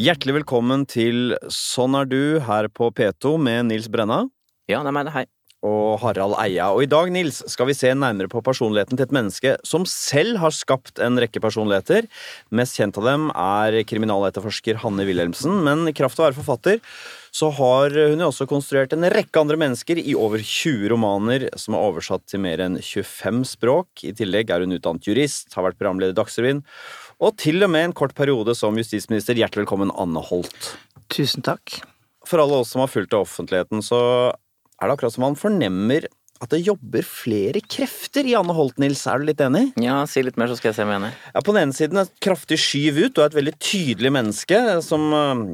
Hjertelig velkommen til Sånn er du her på P2 med Nils Brenna Ja, det er meg, det. Hei. og Harald Eia. Og i dag, Nils, skal vi se nærmere på personligheten til et menneske som selv har skapt en rekke personligheter. Mest kjent av dem er kriminaletterforsker Hanne Wilhelmsen, men i kraft av å være forfatter så har hun jo også konstruert en rekke andre mennesker i over 20 romaner som er oversatt til mer enn 25 språk. I tillegg er hun utdannet jurist, har vært programleder i Dagsrevyen, og til og med en kort periode som justisminister. Hjertelig velkommen, Anne Holt. Tusen takk. For alle oss som har fulgt det offentligheten, så er det akkurat som man fornemmer at det jobber flere krefter i Anne Holt, Nils. Er du litt enig? Ja, si litt mer, så skal jeg se om jeg er enig. Ja, På den ene siden et kraftig skyv ut. Du er et veldig tydelig menneske. som,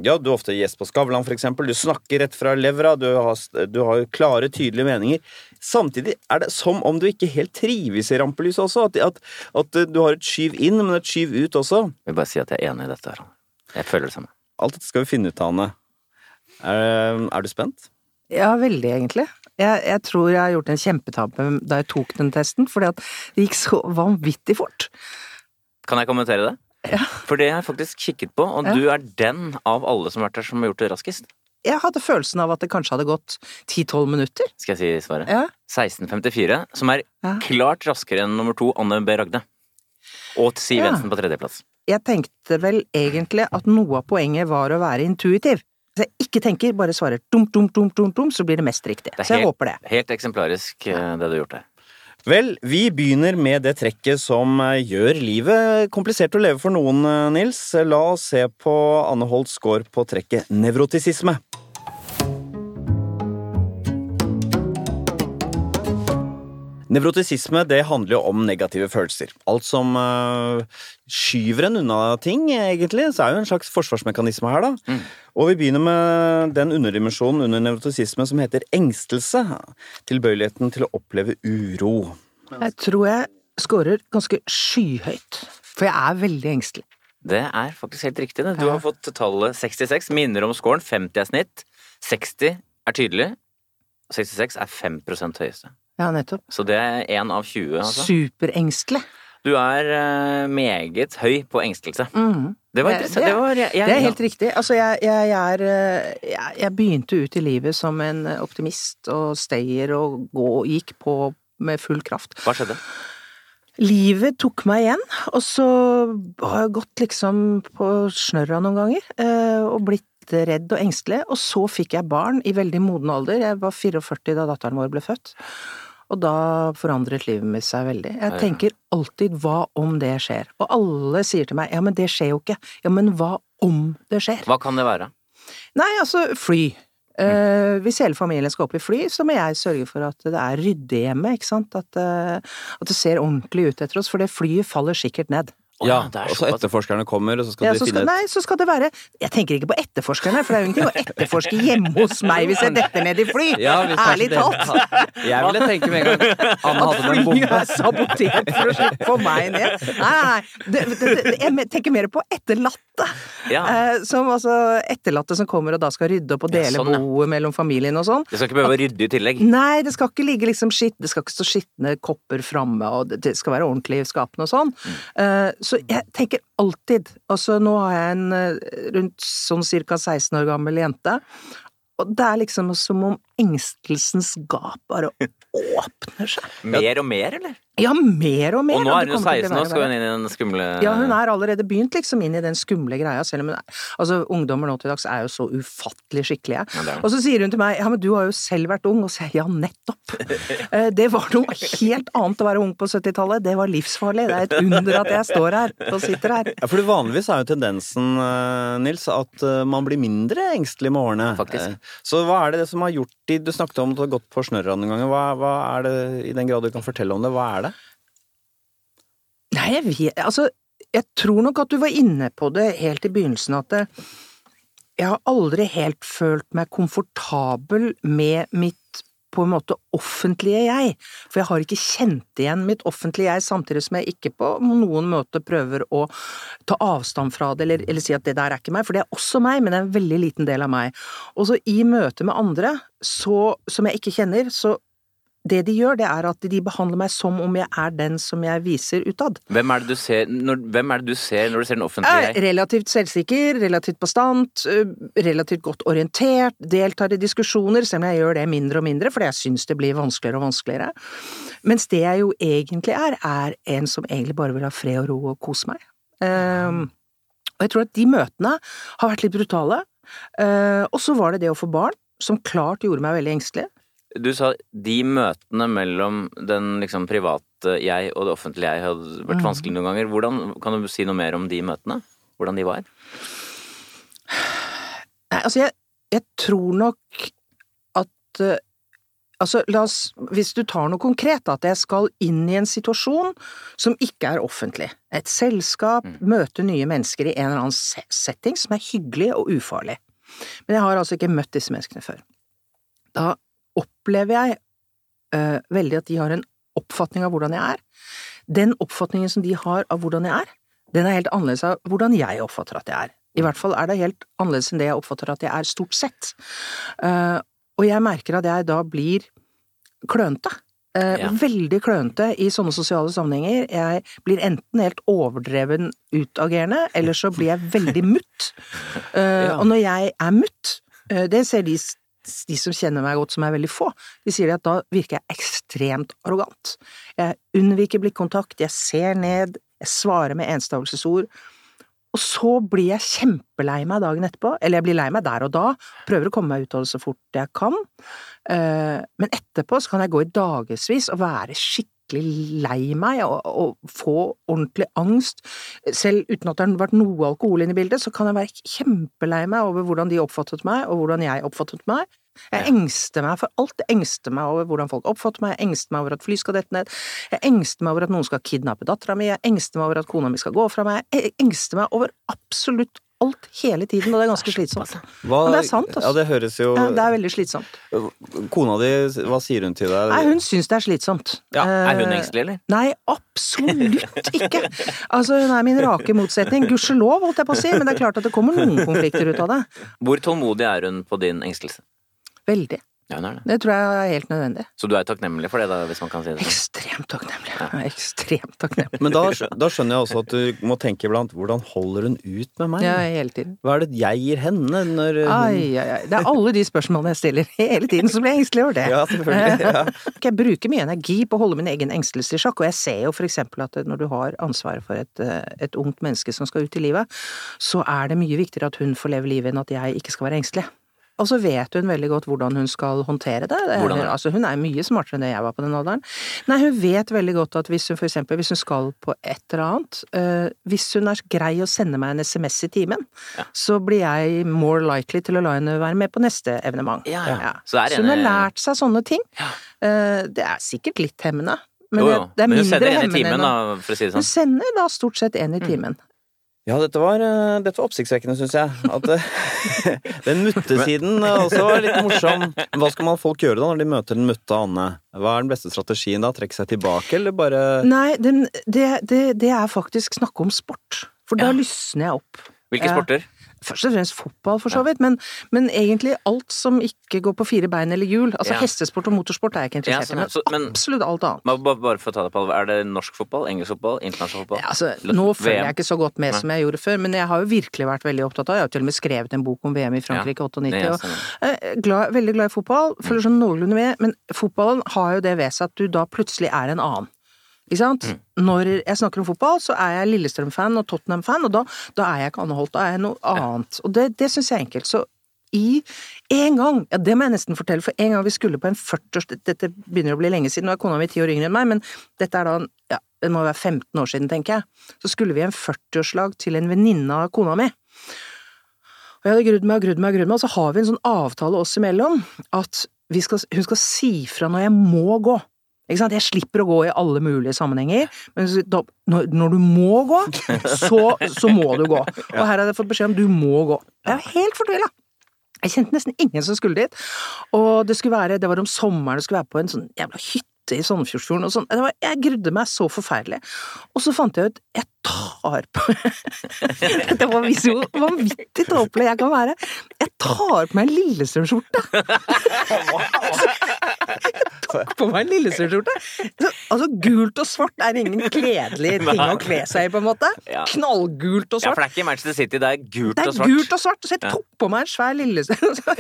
ja, Du er ofte gjest på Skavlan, for eksempel. Du snakker rett fra levra. Du har, du har klare, tydelige meninger. Samtidig er det som om du ikke helt trives i rampelyset også. At, at, at du har et skyv inn, men et skyv ut også. Jeg vil bare si at jeg er enig i dette. her. Jeg føler det samme. Alt dette skal vi finne ut av, Anne. Er, er du spent? Ja, veldig, egentlig. Jeg, jeg tror jeg har gjort en kjempetabbe da jeg tok den testen, fordi at det gikk så vanvittig fort. Kan jeg kommentere det? Ja. For det har jeg faktisk kikket på, og Ja. du er den av alle som har vært her som har gjort det raskest. Jeg hadde følelsen av at det kanskje hadde gått 10-12 minutter. Skal jeg si svaret? Ja. 1654, som er Ja. klart raskere enn nummer to, Anne B. Ragde. Og Siv Ja. Jensen på tredjeplass. Jeg tenkte vel egentlig at noe av poenget var å være intuitiv. Hvis jeg ikke tenker, bare svarer dum, dum, dum, dum, dum, så blir det mest riktig. Det helt, Så jeg håper det. Helt eksemplarisk, eh, det du har gjort her. Vel, vi begynner med det trekket som eh, gjør livet komplisert å leve for noen, eh, Nils. La oss se på Anne Holts score på trekket nevrotisisme. Nevrotisisme det handler jo om negative følelser. Alt som øh, skyver en unna ting, egentlig. Så er jo en slags forsvarsmekanisme her, da. Mm. Og vi begynner med den underdimensjonen under nevrotisisme som heter engstelse. Tilbøyeligheten til å oppleve uro. Jeg tror jeg scorer ganske skyhøyt, for jeg er veldig engstelig. Det er faktisk helt riktig. det. Du har fått tallet 66. Minner om scoren. 50 er snitt. 60 er tydelig. 66 er 5% høyeste. Ja, nettopp. Så det er én av 20, altså. Superengstelig. Du er uh, meget høy på engstelse. Mm. Det var interessant. det- Det, var, jeg, jeg, Det er helt riktig. Altså, jeg, er eh, jeg, jeg begynte ut i livet som en optimist og stayer og gå, gikk på med full kraft. Hva skjedde? Livet tok meg igjen, og så har jeg gått liksom på snørra noen ganger, eh, og blitt redd og engstelig, og så fikk jeg barn i veldig moden alder. Jeg var 44 da datteren vår ble født. Og da forandret livet mitt seg veldig. Jeg tenker alltid hva om det skjer? Og alle sier til meg ja, men det skjer jo ikke. Ja, men hva om det skjer? Hva kan det være? Nei, altså, fly. Uh, hvis hele familien skal opp i fly, så må jeg sørge for at det er ryddig hjemme, ikke sant? At, uh, at det ser ordentlig ut etter oss, for det flyet faller sikkert ned. Ja, og så etterforskerne kommer, og så skal Ja, de så finne skal, nei, så skal det være Jeg tenker ikke på etterforskerne, for det er jo ingenting å etterforske hjemme hos meg hvis jeg detter ned i fly! Ja, Ærlig talt! Jeg ville tenke med en gang Anne At hadde med en flyet er sabotert for å slippe få meg ned. Nei, nei. Det, det, det, jeg tenker mer på etterlatte. Ja. Eh, som altså etterlatte som kommer og da skal rydde opp og dele sånn, boet mellom familien og sånn. Det skal ikke behøve å rydde i tillegg. Nei, det skal ikke ligge liksom skitt, det skal ikke stå skitne kopper framme, og det- skal være ordentlig i skapene og sånn. Eh, så jeg tenker alltid Altså, nå har jeg en eh, rundt sånn cirka 16 år gammel jente, og det er liksom som om engstelsens gap bare åpner seg. Mer og mer, eller? Ja, mer og mer. Og nå er hun jo kommer til 16 å og skal hun inn i den skumle Ja, hun er allerede begynt liksom inn i den skumle greia, selv om hun er Altså, ungdommer nå til dags er jo så ufattelig skikkelige. Ja, det det. Og så sier hun til meg ja, men du har jo selv vært ung, og så sier jeg ja, nettopp. Eh, det var noe helt annet å være ung på 70-tallet, det var livsfarlig. Det er et under at jeg står her og sitter her. Ja, for Vanligvis er jo tendensen eh, Nils, at eh, man blir mindre engstelig med årene. Faktisk. Så hva er det som har gjort de Du snakket om at du har gått på snørra noen ganger. Hva, hva er det, i den grad du kan fortelle om det, hva er det? Nei, jeg vet Altså, jeg tror nok at du var inne på det helt i begynnelsen, at det, jeg har aldri helt følt meg komfortabel med mitt på en måte offentlige jeg, for jeg har ikke kjent igjen mitt offentlige jeg, samtidig som jeg ikke på noen måte prøver å ta avstand fra det, eller, eller si at det der er ikke meg, for det er også meg, men det er en veldig liten del av meg. Og så i møte med andre, så, som jeg ikke kjenner, så det de gjør, det er at de behandler meg som om jeg er den som jeg viser utad. Hvem er det du ser når, du ser når du ser den offentlige jeg? relativt selvsikker, relativt bastant, relativt godt orientert, deltar i diskusjoner, selv om jeg gjør det mindre og mindre, fordi jeg syns det blir vanskeligere og vanskeligere. Mens det jeg jo egentlig er, er en som egentlig bare vil ha fred og ro og kose meg. Um, og jeg tror at de møtene har vært litt brutale. Uh, og så var det det å få barn, som klart gjorde meg veldig engstelig. Du sa de møtene mellom den liksom private jeg og det offentlige jeg hadde vært Mm. vanskelig noen ganger. Hvordan, kan du si noe mer om de møtene? Hvordan de var? Nei, altså jeg, jeg tror nok at uh, Altså, la oss Hvis du tar noe konkret, at jeg skal inn i en situasjon som ikke er offentlig. Et selskap, møte nye mennesker i en eller annen setting som er hyggelig og ufarlig. Men jeg har altså ikke møtt disse menneskene før. Da opplever jeg uh, veldig at de har en oppfatning av hvordan jeg er. Den oppfatningen som de har av hvordan jeg er, den er helt annerledes av hvordan jeg oppfatter at jeg er. I hvert fall er det helt annerledes enn det jeg oppfatter at jeg er, stort sett. Uh, og jeg merker at jeg da blir klønete. Eh, Ja. Veldig klønete i sånne sosiale sammenhenger. Jeg blir enten helt overdreven utagerende, eller så blir jeg veldig mutt. Ja. Og når jeg er mutt, det ser de, de som kjenner meg godt, som er veldig få, de sier at da virker jeg ekstremt arrogant. Jeg unnviker blikkontakt, jeg ser ned, jeg svarer med enstavelsesord. Og så blir jeg kjempelei meg dagen etterpå, eller jeg blir lei meg der og da, prøver å komme meg ut av det så fort jeg kan, Eh, men etterpå så kan jeg gå i dagevis og være skikkelig lei meg og, og få ordentlig angst. Selv uten at det har vært noe alkohol inne i bildet, så kan jeg være kjempelei meg over hvordan de oppfattet meg, og hvordan jeg oppfattet meg. Jeg engster meg for alt. Jeg engster meg over hvordan folk oppfatter meg, jeg engster meg over at fly skal dette ned, jeg engster meg over at noen skal kidnappe dattera mi, jeg engster meg over at kona mi skal gå fra meg, jeg engster meg over absolutt alt hele tiden, og det er ganske slitsomt. Hva, Men det er sant, altså. Ja, det høres jo Ja, det er veldig slitsomt. Kona di, hva sier hun til deg? Nei, hun syns det er slitsomt. Ja, Er hun Eh, engstelig, eller? Nei, absolutt ikke! Altså, hun er min rake motsetning. Gudskjelov, holdt jeg på å si, men det er klart at det kommer noen konflikter ut av det. Hvor tålmodig er hun på din engstelse? Veldig. Ja, hun er det. Det tror jeg er helt nødvendig. Så du er takknemlig for det, da, hvis man kan si det sånn? Ekstremt takknemlig. Er Ekstremt takknemlig. Men da, da skjønner jeg også at du må tenke iblant hvordan holder hun ut med meg? Ja, hele tiden. Hva er det jeg gir henne når hun Ai, ai, ai. Det er alle de spørsmålene jeg stiller hele tiden som blir jeg engstelig over det. Ja, selvfølgelig. Ja. Jeg bruker mye energi på å holde min egen engstelse i sjakk, og jeg ser jo for eksempel at når du har ansvaret for et, eh, et ungt menneske som skal ut i livet, så er det mye viktigere at hun får leve livet enn at jeg ikke skal være engstelig. Og så vet hun veldig godt hvordan hun skal håndtere det. det Hvordan altså, hun er mye smartere enn det jeg var på den alderen. Nei, hun vet veldig godt at hvis hun for eksempel, hvis hun skal på et eller annet, uh, hvis hun er grei å sende meg en SMS i timen, Ja. så blir jeg more likely til å la henne være med på neste evenement. Ja, ja. Så, Så det hun har lært seg sånne ting. Eh, det er sikkert litt hemmende, men Jo, jo. det er Men hun mindre sender en i timen, da, for å si det sånn? Hun sender da stort sett en i Mm. timen. Ja, dette var, eh, dette var oppsiktsvekkende, syns jeg. At eh, den muttesiden også var litt morsom. Hva skal man folk gjøre da når de møter den mutte Anne? Hva er den beste strategien da? Trekke seg tilbake, eller bare Nei, den, det, det, det er faktisk snakke om sport. For da Ja. lysner jeg opp. Hvilke sporter? Først og fremst fotball, for så vidt, men, men egentlig alt som ikke går på fire bein eller hjul. Altså Ja. hestesport og motorsport er jeg ikke interessert i, ja. i, Så- men men- absolutt alt annet. Bare, bare- for å ta det på alvor, er det norsk fotball, engelsk fotball, internasjonal fotball? Ja, altså, nå følger jeg ikke så godt med som jeg gjorde før, men jeg har jo virkelig vært veldig opptatt av Jeg har til og med skrevet en bok om VM i Frankrike i 98. det og stemmer. Er glad, veldig glad i fotball, følger sånn noenlunde med, men fotballen har jo det ved seg at du da plutselig er en annen. Ikke sant? Mm. Når jeg snakker om fotball, så er jeg Lillestrøm-fan og Tottenham-fan, og da, da er jeg ikke Anne Holt, da er jeg noe annet. Og det, det syns jeg er enkelt. Så i en gang, ja det må jeg nesten fortelle, for en gang vi skulle på en 40-års Dette begynner å bli lenge siden, nå er kona mi ti år yngre enn meg, men dette er da ja, det må være 15 år siden, tenker jeg. Så skulle vi i en 40-årslag til en venninne av kona mi. Og jeg hadde grudd meg og grudd meg og grudd meg, og så har vi en sånn avtale oss imellom at vi skal, hun skal si fra når jeg må gå. Jeg slipper å gå i alle mulige sammenhenger, men da, når, når du må gå, så, så må du gå. Og her har jeg fått beskjed om du må gå. Jeg er helt fortvila. Jeg kjente nesten ingen som skulle dit. Og det skulle være, det var om sommeren, det skulle være på en sånn jævla hytte i Sandefjordsfjorden og sånn. Var- Jeg grudde meg så forferdelig. Og så fant jeg ut jeg tar på Det var så vanvittig tåpelig jeg kan være. Jeg tar på meg en Lillestrøm-skjorte! tok på meg en lillesøsterskjorte. Så, Altså, gult og svart er ingen kledelig ting å kle seg i, på en måte. Ja. Knallgult og Ja, svart. for det er ikke Manchester City, det er gult Det og er svart. gult og svart, så jeg tok på meg en svær lilleskårskjorte.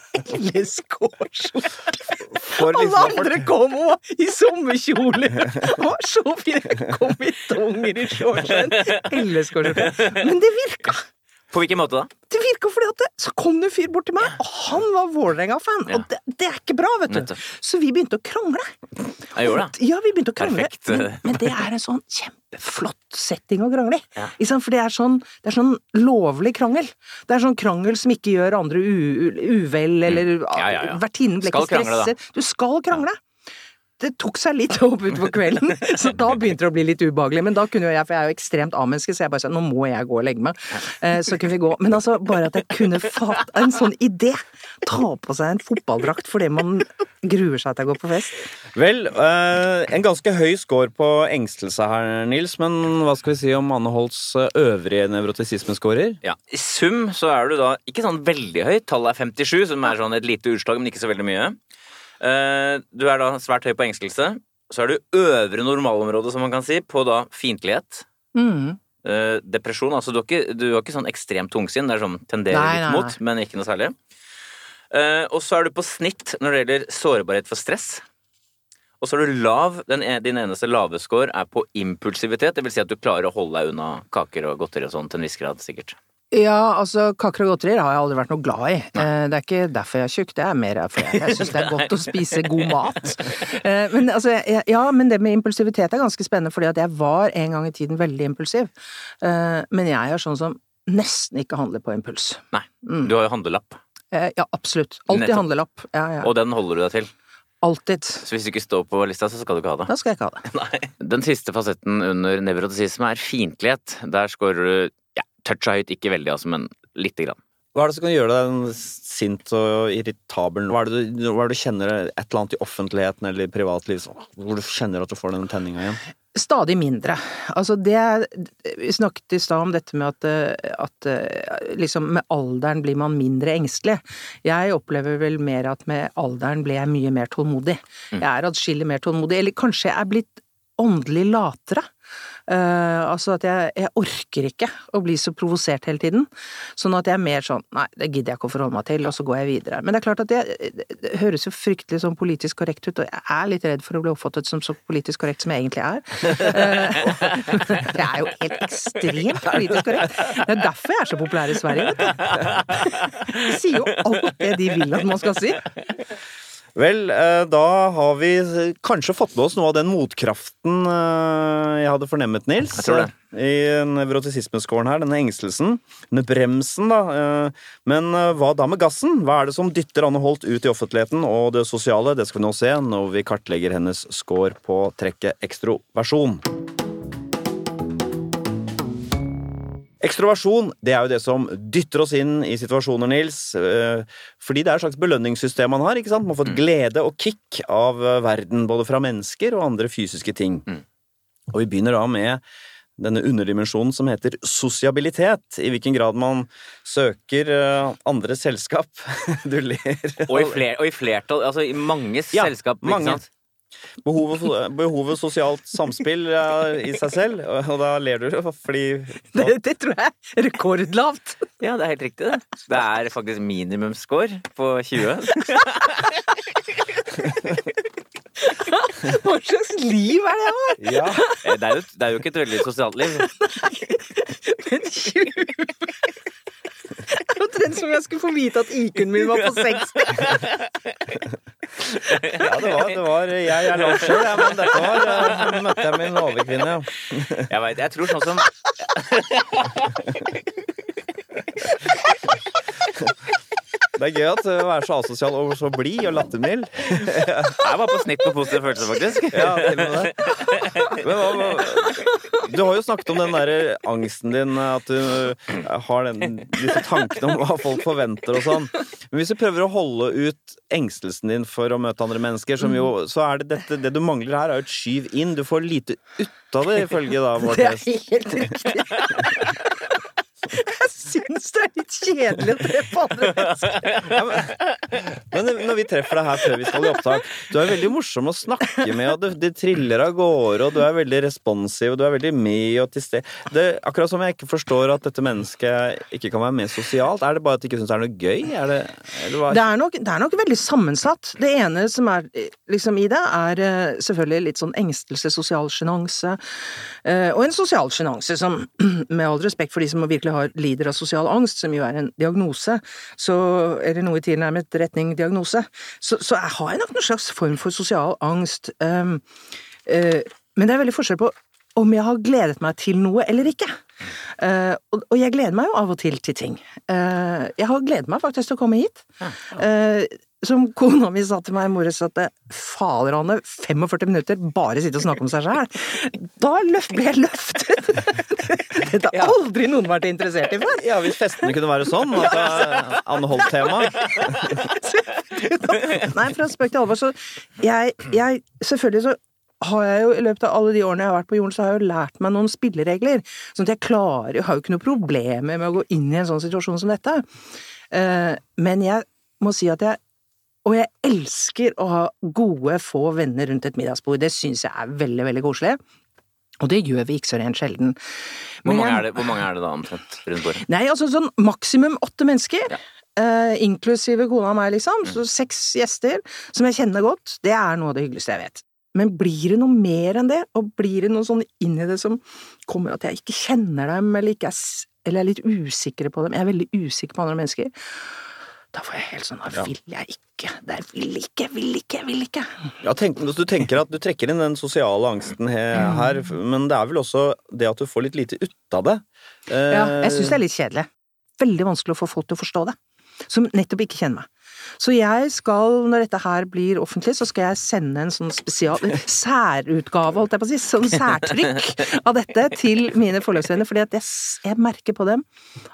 Lilleskårskjorte. For Alle liksom andre kom og i sommerkjole! og så fine. Kom i tonger i shortsen! Men det virka. På hvilken måte da? Det virka fordi at det, så kom det en fyr bort til meg, og han var Vålerenga-fan. Ja. Og det, det er ikke bra, vet du. Nettopp. Så vi begynte å krangle. Jeg gjorde det. Ja, vi begynte å krangle. Perfekt. Men, men det er en sånn kjempeflott setting å krangle i. Ja. For det er, sånn, det er sånn lovlig krangel. Det er sånn krangel som ikke gjør andre uvel, eller Mm. Ja, ja. vertinnen blir ikke stresset. Du skal krangle. Det tok seg litt opp utover kvelden, så da begynte det å bli litt ubehagelig. Men da kunne jo jeg, for jeg er jo ekstremt A-menneske, så jeg bare sa nå må jeg gå og legge meg. Eh, Så kunne vi gå. Men altså, bare at jeg kunne fatt en sånn idé. Ta på seg en fotballdrakt fordi man gruer seg til å gå på fest. Vel, eh, en ganske høy score på engstelse her, Nils. Men hva skal vi si om Anne Holts eh, øvrige nevrotisismescorer? Ja. I sum så er du da ikke sånn veldig høy. Tallet er 57, som er sånn et lite utslag, men ikke så veldig mye. Eh, Du er da svært høy på engstelse. Så er du øvre normalområde, som man kan si, på da fiendtlighet. Mm. Eh, depresjon. Altså, du har ikke, du har ikke sånn ekstremt tungsinn. Det er sånn tenderer Nei, litt nei, mot, men ikke noe særlig. Eh, og så er du på snitt når det gjelder sårbarhet for stress. Og så er du lav. Den, e- din eneste lave score er på impulsivitet. Det vil si at du klarer å holde deg unna kaker og godteri og sånn til en viss grad, sikkert. Ja, altså kaker og godterier har jeg aldri vært noe glad i. Eh, Det er ikke derfor jeg er tjukk, det er mer fordi jeg syns det er godt å spise god mat. Eh, Men altså, jeg- ja, men det med impulsivitet er ganske spennende, fordi at jeg var en gang i tiden veldig impulsiv. Eh, Men jeg er sånn som nesten ikke handler på impuls. Nei. Mm. Du har jo handlelapp, Eh, Ja, absolutt. Alltid handlelapp. Ja, ja. og den holder du deg til. Alltid. Så hvis du ikke står på lista, så skal du ikke ha det. Da skal jeg ikke ha det. Nei. Den siste fasetten under nevrotisisme er fiendtlighet. Der scorer du toucha høyt, ikke veldig, altså, men lite grann. Hva er det som kan gjøre deg sint og irritabel? Hva er det du, hva er det du kjenner et eller annet i offentligheten eller i privatliv hvor du kjenner at du får den tenninga igjen? Stadig mindre. Altså det Vi snakket i stad om dette med at, at liksom med alderen blir man mindre engstelig. Jeg opplever vel mer at med alderen blir jeg mye mer tålmodig. Jeg er atskillig mer tålmodig. Eller kanskje jeg er blitt åndelig latere. Eh, altså at jeg, jeg orker ikke å bli så provosert hele tiden. Sånn at jeg er mer sånn nei, det gidder jeg ikke å forholde meg til, og så går jeg videre. Men det er klart at det, det høres jo fryktelig sånn politisk korrekt ut, og jeg er litt redd for å bli oppfattet som så politisk korrekt som jeg egentlig er. Uh, jeg er jo helt ekstremt politisk korrekt. Det er derfor jeg er så populær i Sverige, vet du. De sier jo alt det de vil at man skal si. Vel, eh, da har vi kanskje fått med oss noe av den motkraften eh, jeg hadde fornemmet, Nils. Jeg tror det. I nevrotisismeskåren her, denne engstelsen. Denne bremsen, da. eh, Men hva da med gassen? Hva er det som dytter Anne Holt ut i offentligheten og det sosiale? Det skal vi nå se når vi kartlegger hennes score på trekket ekstroversjon. Ekstroversjon det er jo det som dytter oss inn i situasjoner, Nils. eh, Fordi det er et slags belønningssystem man har. ikke sant? Man får et glede og kick av eh, verden, både fra mennesker og andre fysiske ting. Mm. Og vi begynner da med denne underdimensjonen som heter sosiabilitet. I hvilken grad man søker andre selskap. Du ler. Og i, fler, og i flertall, altså i manges Ja, selskap. mange. Behovet, behovet sosialt samspill i seg selv. Og da ler du fordi Det, det tror jeg er rekordlavt. Ja, det er helt riktig, det. Det er faktisk minimumsscore på 20. Hva slags liv er det jeg har? Ja. Eh, Det er, jo, det er jo ikke et veldig sosialt liv. Men 20 Det er omtrent som jeg skulle få vite at IQ-en min var på 60. Ja, det var, det var Jeg er lav sjøl, men dette var eh, møtte jeg min overkvinne. Jeg veit jeg tror sånn som Det er gøy at å være så asosial og så blid og lattermild. Jeg var på snitt på positive følelser, faktisk. Ja, til og med det. Men hva, hva, du har jo snakket om den der angsten din, at du eh, har den, disse tankene om hva folk forventer og sånn. Men hvis du prøver å holde ut engstelsen din for å møte andre mennesker, som jo, så er det dette Det du mangler her, er jo et skyv inn. Du får lite ut av det, ifølge da vår Det er helt riktig. Jeg syns det er litt kjedelig å treffe andre mennesker. Men, men når vi treffer deg her før vi skal i opptak. Du er veldig morsom å snakke med, og det, det triller av gårde, og du er veldig responsiv, og du er veldig med og til stede. Akkurat som jeg ikke forstår at dette mennesket ikke kan være mer sosialt. Er det bare at de ikke syns det er noe gøy? Er det, eller hva? Det er, nok, det er nok veldig sammensatt. Det ene som er liksom i det, er eh, selvfølgelig litt sånn engstelse, sosial sjenanse. eh, Og en sosial sjenanse som, med all respekt for de som virkelig har, lider av sosial angst, som jo er en diagnose, så, eller noe i tilnærmet retning diagnose, så, så jeg har jeg nok noen slags form for sosial angst. Um, uh, men det er veldig forskjell på om jeg har gledet meg til noe eller ikke. Uh, og, og jeg gleder meg jo av og til til ting. Uh, jeg har gledet meg faktisk til å komme hit. Uh, som kona mi sa til meg i morges, at fader Anne, 45 minutter bare sitte og snakke om seg sjæl. Da ble jeg løftet! Dette har aldri noen vært interessert i før. Ja, hvis festene kunne være sånn, at er Anne Holt-tema. Nei, fra spøk til alvor, så jeg, jeg Selvfølgelig så har jeg jo i løpet av alle de årene jeg har vært på jorden, så har jeg jo lært meg noen spilleregler. Sånn at jeg klarer Jeg har jo ikke noe problemer med å gå inn i en sånn situasjon som dette. Eh, Men jeg må si at jeg Og jeg elsker å ha gode, få venner rundt et middagsbord. Det syns jeg er veldig, veldig koselig. Og det gjør vi ikke så rent sjelden. Hvor mange jeg- er det, hvor mange er det da omtrent rundt bordet? Nei, altså sånn maksimum åtte mennesker. Ja. Uh, inklusive kona og meg, liksom. Så seks gjester som jeg kjenner godt. Det er noe av det hyggeligste jeg vet. Men blir det noe mer enn det, og blir det noe sånn i det som kommer at jeg ikke kjenner dem, eller, ikke er, eller er litt usikre på dem Jeg er veldig usikker på andre mennesker. Da får jeg helt sånn Da vil jeg ikke. Der vil ikke, vil ikke, vil ikke. Ja, tenk, du tenker at du trekker inn den sosiale angsten her, men det er vel også det at du får litt lite ut av det. Eh, Ja, jeg syns det er litt kjedelig. Veldig vanskelig å få folk til å forstå det. Som nettopp ikke kjenner meg. Så jeg skal, når dette her blir offentlig, så skal jeg sende en sånn spesial særutgave, holdt jeg på å si, sånn særtrykk av dette til mine forlagsvenner, fordi at jeg, jeg merker på dem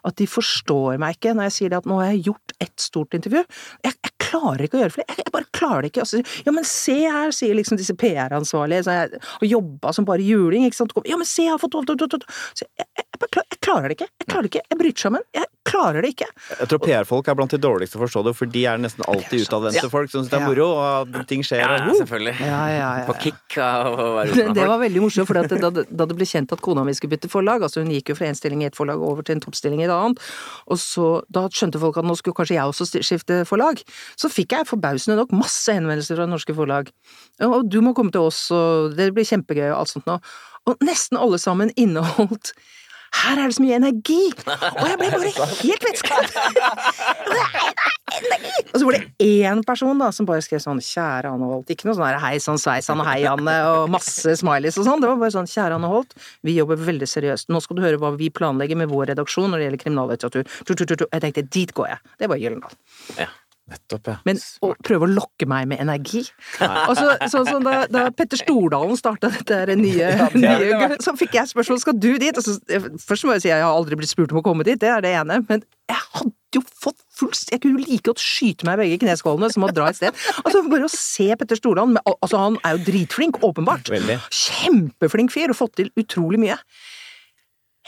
at de forstår meg ikke når jeg sier det at nå har jeg gjort et stort intervju. Jeg, jeg klarer ikke å gjøre flere, jeg, jeg bare klarer det ikke. Altså, ja, men se her, sier liksom disse PR-ansvarlige, og jobba som bare juling, ikke sant. Ja, men se, jeg har fått Så jeg, jeg, jeg, bare klar- jeg klarer det ikke. Jeg klarer det ikke. Jeg bryter sammen. Jeg klarer det ikke. Jeg tror PR-folk er blant de dårligste til å forstå det, for de er nesten alltid utadvendte Ja. folk som syns det er moro, og ting skjer. Ja, uh, selvfølgelig. Ja, ja, ja, På kick av å være Det, det var veldig morsomt, for da, da det ble kjent at kona mi skulle bytte forlag, altså hun gikk jo fra en stilling i et forlag over til en toppstilling i et annet, og så da skjønte folk at nå skulle kanskje jeg også skifte forlag. Så fikk jeg forbausende nok masse henvendelser fra norske forlag. Og du må komme til oss, og det blir kjempegøy og alt sånt noe. Og nesten alle sammen inneholdt her er det så mye energi! Og jeg ble bare helt vettskremt! Og så var det én person da som bare skrev sånn 'Kjære Anne Holt'. Ikke noe sånn her 'hei sann sveis sann, 'hei Anne' og masse smileys og sånn. Det var bare sånn 'Kjære Anne Holt, vi jobber veldig seriøst. Nå skal du høre hva vi planlegger med vår redaksjon når det gjelder kriminallitteratur'. Tu, tu, tu, tu. Jeg tenkte 'dit går jeg'. Det var Gyllendal. Nettopp, ja. Men å prøve å lokke meg med energi Altså, sånn som da, da Petter Stordalen starta dette nye, nye Så fikk jeg spørsmål skal du dit. Altså, først må jeg si at jeg har aldri blitt spurt om å komme dit, det er det ene. Men jeg hadde jo fått fullst Jeg kunne jo like godt skyte meg i begge kneskålene som å dra et sted. Altså Bare å se Petter Stordalen Altså, han er jo dritflink, åpenbart. Veldig. Kjempeflink fyr, og fått til utrolig mye.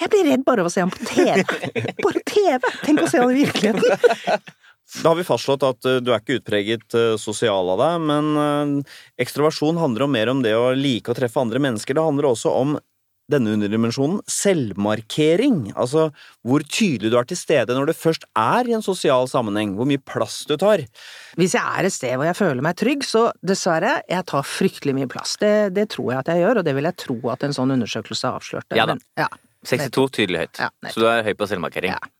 Jeg blir redd bare av å se ham på TV. Bare TV! Tenk å se ham i virkeligheten. Da har vi fastslått at eh, du er ikke utpreget eh, sosial av deg, men uh, ekstroversjon handler om mer om det å like å treffe andre mennesker. Det handler også om denne underdimensjonen, selvmarkering. Altså hvor tydelig du er til stede når du først er i en sosial sammenheng. Hvor mye plass du tar. Hvis jeg er et sted hvor jeg føler meg trygg, så dessverre, jeg tar fryktelig mye plass. Det, det tror jeg at jeg gjør, og det vil jeg tro at en sånn undersøkelse avslørte. Ja da. Men, ja. 62 tydelig høyt. Ja, så du er høy på selvmarkering. Ja.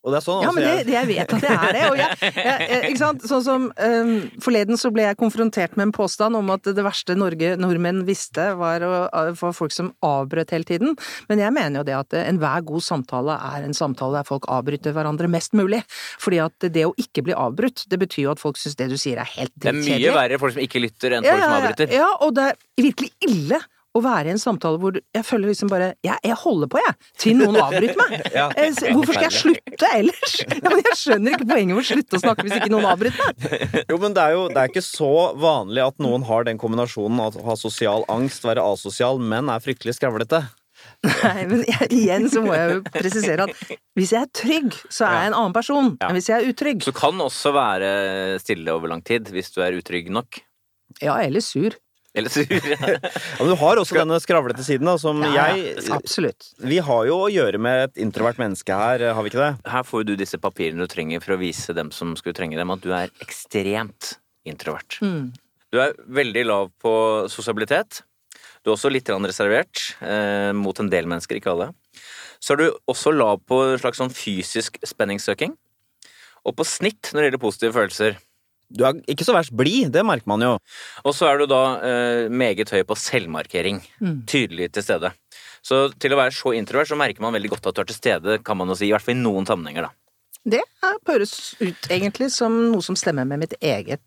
Og det er sånn Ja, altså, men det, jeg- det jeg vet at det er det. Og jeg, jeg, jeg, ikke sant? Sånn som um, Forleden så ble jeg konfrontert med en påstand om at det verste Norge, nordmenn visste, var, var folk som avbrøt hele tiden. Men jeg mener jo det at enhver god samtale er en samtale der folk avbryter hverandre mest mulig. Fordi at det å ikke bli avbrutt, det betyr jo at folk syns det du sier er helt Det er mye verre folk som ikke lytter, enn folk som avbryter. Ja, og det er virkelig ille å være i en samtale hvor jeg føler liksom bare Jeg, jeg holder på, jeg, til noen avbryter meg. Ja. Eh, Hvorfor skal jeg slutte ellers? Ja, men jeg skjønner ikke poenget med å slutte å snakke hvis ikke noen avbryter meg. Jo, men det er jo det er ikke så vanlig at noen har den kombinasjonen av å ha sosial angst, være asosial, men er fryktelig skravlete. Nei, men jeg, igjen så må jeg jo presisere at hvis jeg er trygg, så er jeg en annen person Ja. enn hvis jeg er utrygg. Du kan også være stille over lang tid hvis du er utrygg nok. Ja, eller sur. Eller sur. Ja, men du har også denne skravlete siden, da, som Ja, jeg Absolutt. Vi har jo å gjøre med et introvert menneske her, har vi ikke det? Her får du disse papirene du trenger for å vise dem som skulle trenge dem, at du er ekstremt introvert. Mm. Du er veldig lav på sosialitet. Du er også litt reservert eh, mot en del mennesker, ikke alle. Så er du også lav på en slags sånn fysisk spenningssøking. Og på snitt når det gjelder positive følelser. Du er ikke så verst blid, det merker man jo. Og så er du da eh, meget høy på selvmarkering. Mm. Tydelig til stede. Så til å være så introvert så merker man veldig godt at du er til stede, kan man jo si. I hvert fall i noen sammenhenger, da. Det høres ut egentlig som noe som stemmer med mitt eget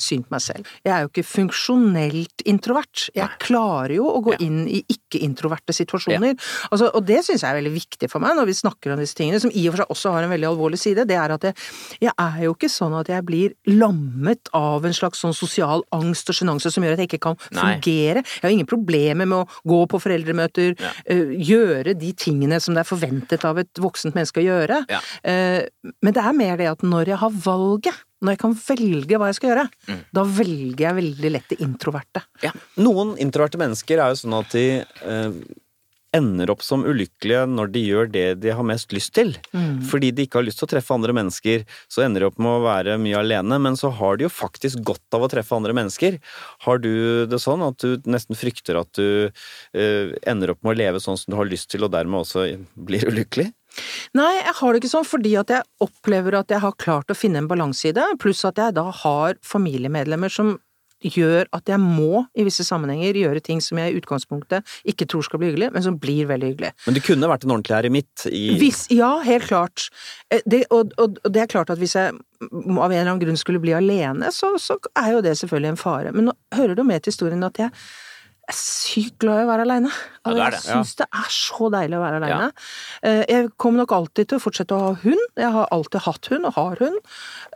syn på meg selv. Jeg er jo ikke funksjonelt introvert. Jeg klarer jo å gå Ja. inn i ikke-introverte situasjoner. Altså, og det syns jeg er veldig viktig for meg når vi snakker om disse tingene, som i og for seg også har en veldig alvorlig side. Det er at jeg, jeg er jo ikke sånn at jeg blir lammet av en slags sånn sosial angst og sjenanse som gjør at jeg ikke kan Nei. fungere. Jeg har ingen problemer med å gå på foreldremøter, Ja. øh, gjøre de tingene som det er forventet av et voksent menneske å gjøre. Ja. Eh, men det er mer det at når jeg har valget, når jeg kan velge hva jeg skal gjøre, Mm. da velger jeg veldig lett det introverte. Noen introverte mennesker er jo sånn at de eh, ender opp som ulykkelige når de gjør det de har mest lyst til. Mm. Fordi de ikke har lyst til å treffe andre mennesker, så ender de opp med å være mye alene, men så har de jo faktisk godt av å treffe andre mennesker. Har du det sånn at du nesten frykter at du eh, ender opp med å leve sånn som du har lyst til, og dermed også blir ulykkelig? Nei, jeg har det ikke sånn fordi at jeg opplever at jeg har klart å finne en balanse i det, pluss at jeg da har familiemedlemmer som gjør at jeg må, i visse sammenhenger, gjøre ting som jeg i utgangspunktet ikke tror skal bli hyggelig, men som blir veldig hyggelig. Men du kunne vært en ordentlig eremitt i Hvis, ja, helt klart. Eh, Det, og, og, og det er klart at hvis jeg av en eller annen grunn skulle bli alene, så, så er jo det selvfølgelig en fare. Men nå hører det jo med til historien at jeg er sykt glad i å være aleine. Ja, er det, jeg syns det er så deilig å være aleine. Jeg kommer nok alltid til å fortsette å ha hund. Jeg har alltid hatt hund, og har hund.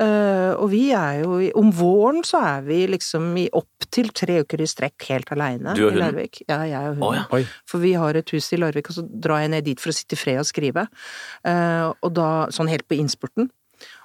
Eh, Og vi er jo Om våren så er vi liksom i opptil tre uker i strekk helt aleine i? Larvik. Ja, jeg og hunden. Oh, ja. For vi har et hus i Larvik, og så drar jeg ned dit for å sitte i fred og skrive. Eh, og da, sånn helt på innspurten.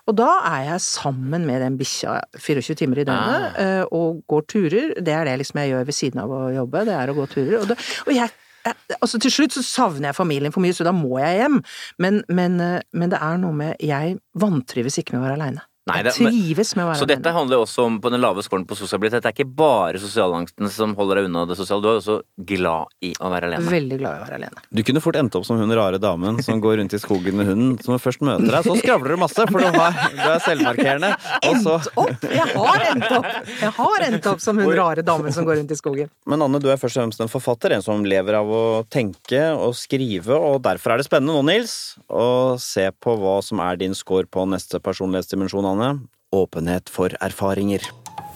Og da er jeg sammen med den bikkja 24 timer i døgnet, ah. og går turer. Det er det liksom jeg gjør ved siden av å jobbe, det er å gå turer. Og, det, og jeg jeg- Altså, til slutt så savner jeg familien for mye, så da må jeg hjem. Men, men, eh, men det er noe med Jeg vantrives ikke med å være aleine. Nei, Jeg det- trives med å være Så dette handler også om på den lave skåren på sosialitet. Det er ikke bare sosialangsten som holder deg unna det sosiale, du er også glad i å være alene. Veldig glad i å være alene. Du kunne fort endt opp som hun rare damen som går rundt i skogen med hunden. Som først møter deg, så skravler du masse, for du, har, du er selvmarkerende. Og så Endt opp! Jeg har endt opp! Jeg har endt opp som hun rare damen som går rundt i skogen. Men Anne, du er først og fremst en forfatter, en som lever av å tenke og skrive, og derfor er det spennende nå, Nils, å se på hva som er din score på neste personlighetsdimensjon, Anne. Åpenhet for erfaringer.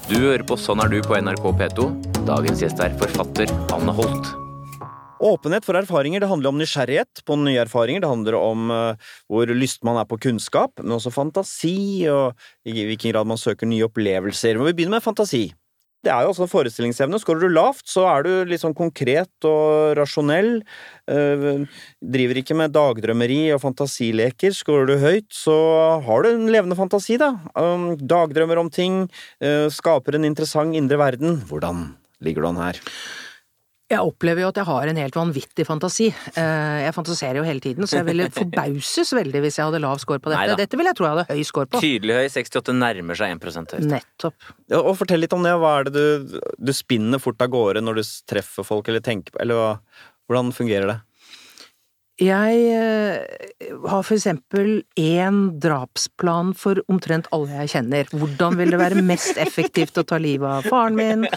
Du hører på Sånn er du på NRK P2. Dagens gjest er forfatter Anne Holt. Åpenhet for erfaringer, det handler om nysgjerrighet på nye erfaringer. Det handler om eh, hvor lyst man er på kunnskap, men også fantasi, og i hvilken grad man søker nye opplevelser. Men vi begynner med fantasi. Det er jo en forestillingsevne. Skårer du lavt, så er du litt sånn konkret og rasjonell. eh, driver ikke med dagdrømmeri og fantasileker. Skårer du høyt, så har du en levende fantasi, da. Um, dagdrømmer om ting, eh, skaper en interessant indre verden. Hvordan ligger du an her? Jeg opplever jo at jeg har en helt vanvittig fantasi. Eh, Jeg fantaserer jo hele tiden, så jeg ville forbauses veldig hvis jeg hadde lav score på dette. Neida. Dette vil jeg tro jeg hadde høy score på. Tydelig høy, 68 nærmer seg 1 høyt. Nettopp. Ja, og fortell litt om det. Hva er det du, du spinner fort av gårde når du treffer folk, eller tenker på Eller hva, hvordan fungerer det? Jeg eh, har for eksempel én drapsplan for omtrent alle jeg kjenner. Hvordan vil det være mest effektivt å ta livet av faren min?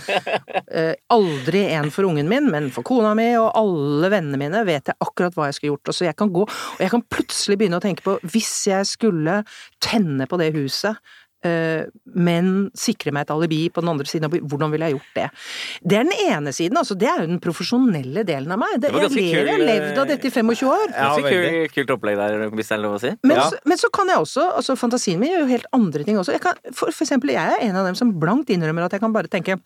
Eh, aldri en for ungen min, men for kona mi og alle vennene mine vet jeg akkurat hva jeg skulle gjort. Så jeg kan gå, og jeg kan plutselig begynne å tenke på hvis jeg skulle tenne på det huset, men sikre meg et alibi på den andre siden hvordan ville jeg gjort det? Det er den ene siden, altså. Det er jo den profesjonelle delen av meg. Det, Det jeg lever, jeg har levd av dette i 25 år. Ja, kult, kult opplegg der, hvis det er lov å si. Men, Ja. så, men så kan jeg også, altså fantasien min gjør jo helt andre ting også. Jeg kan, for, for eksempel, jeg er en av dem som blankt innrømmer at jeg kan bare tenke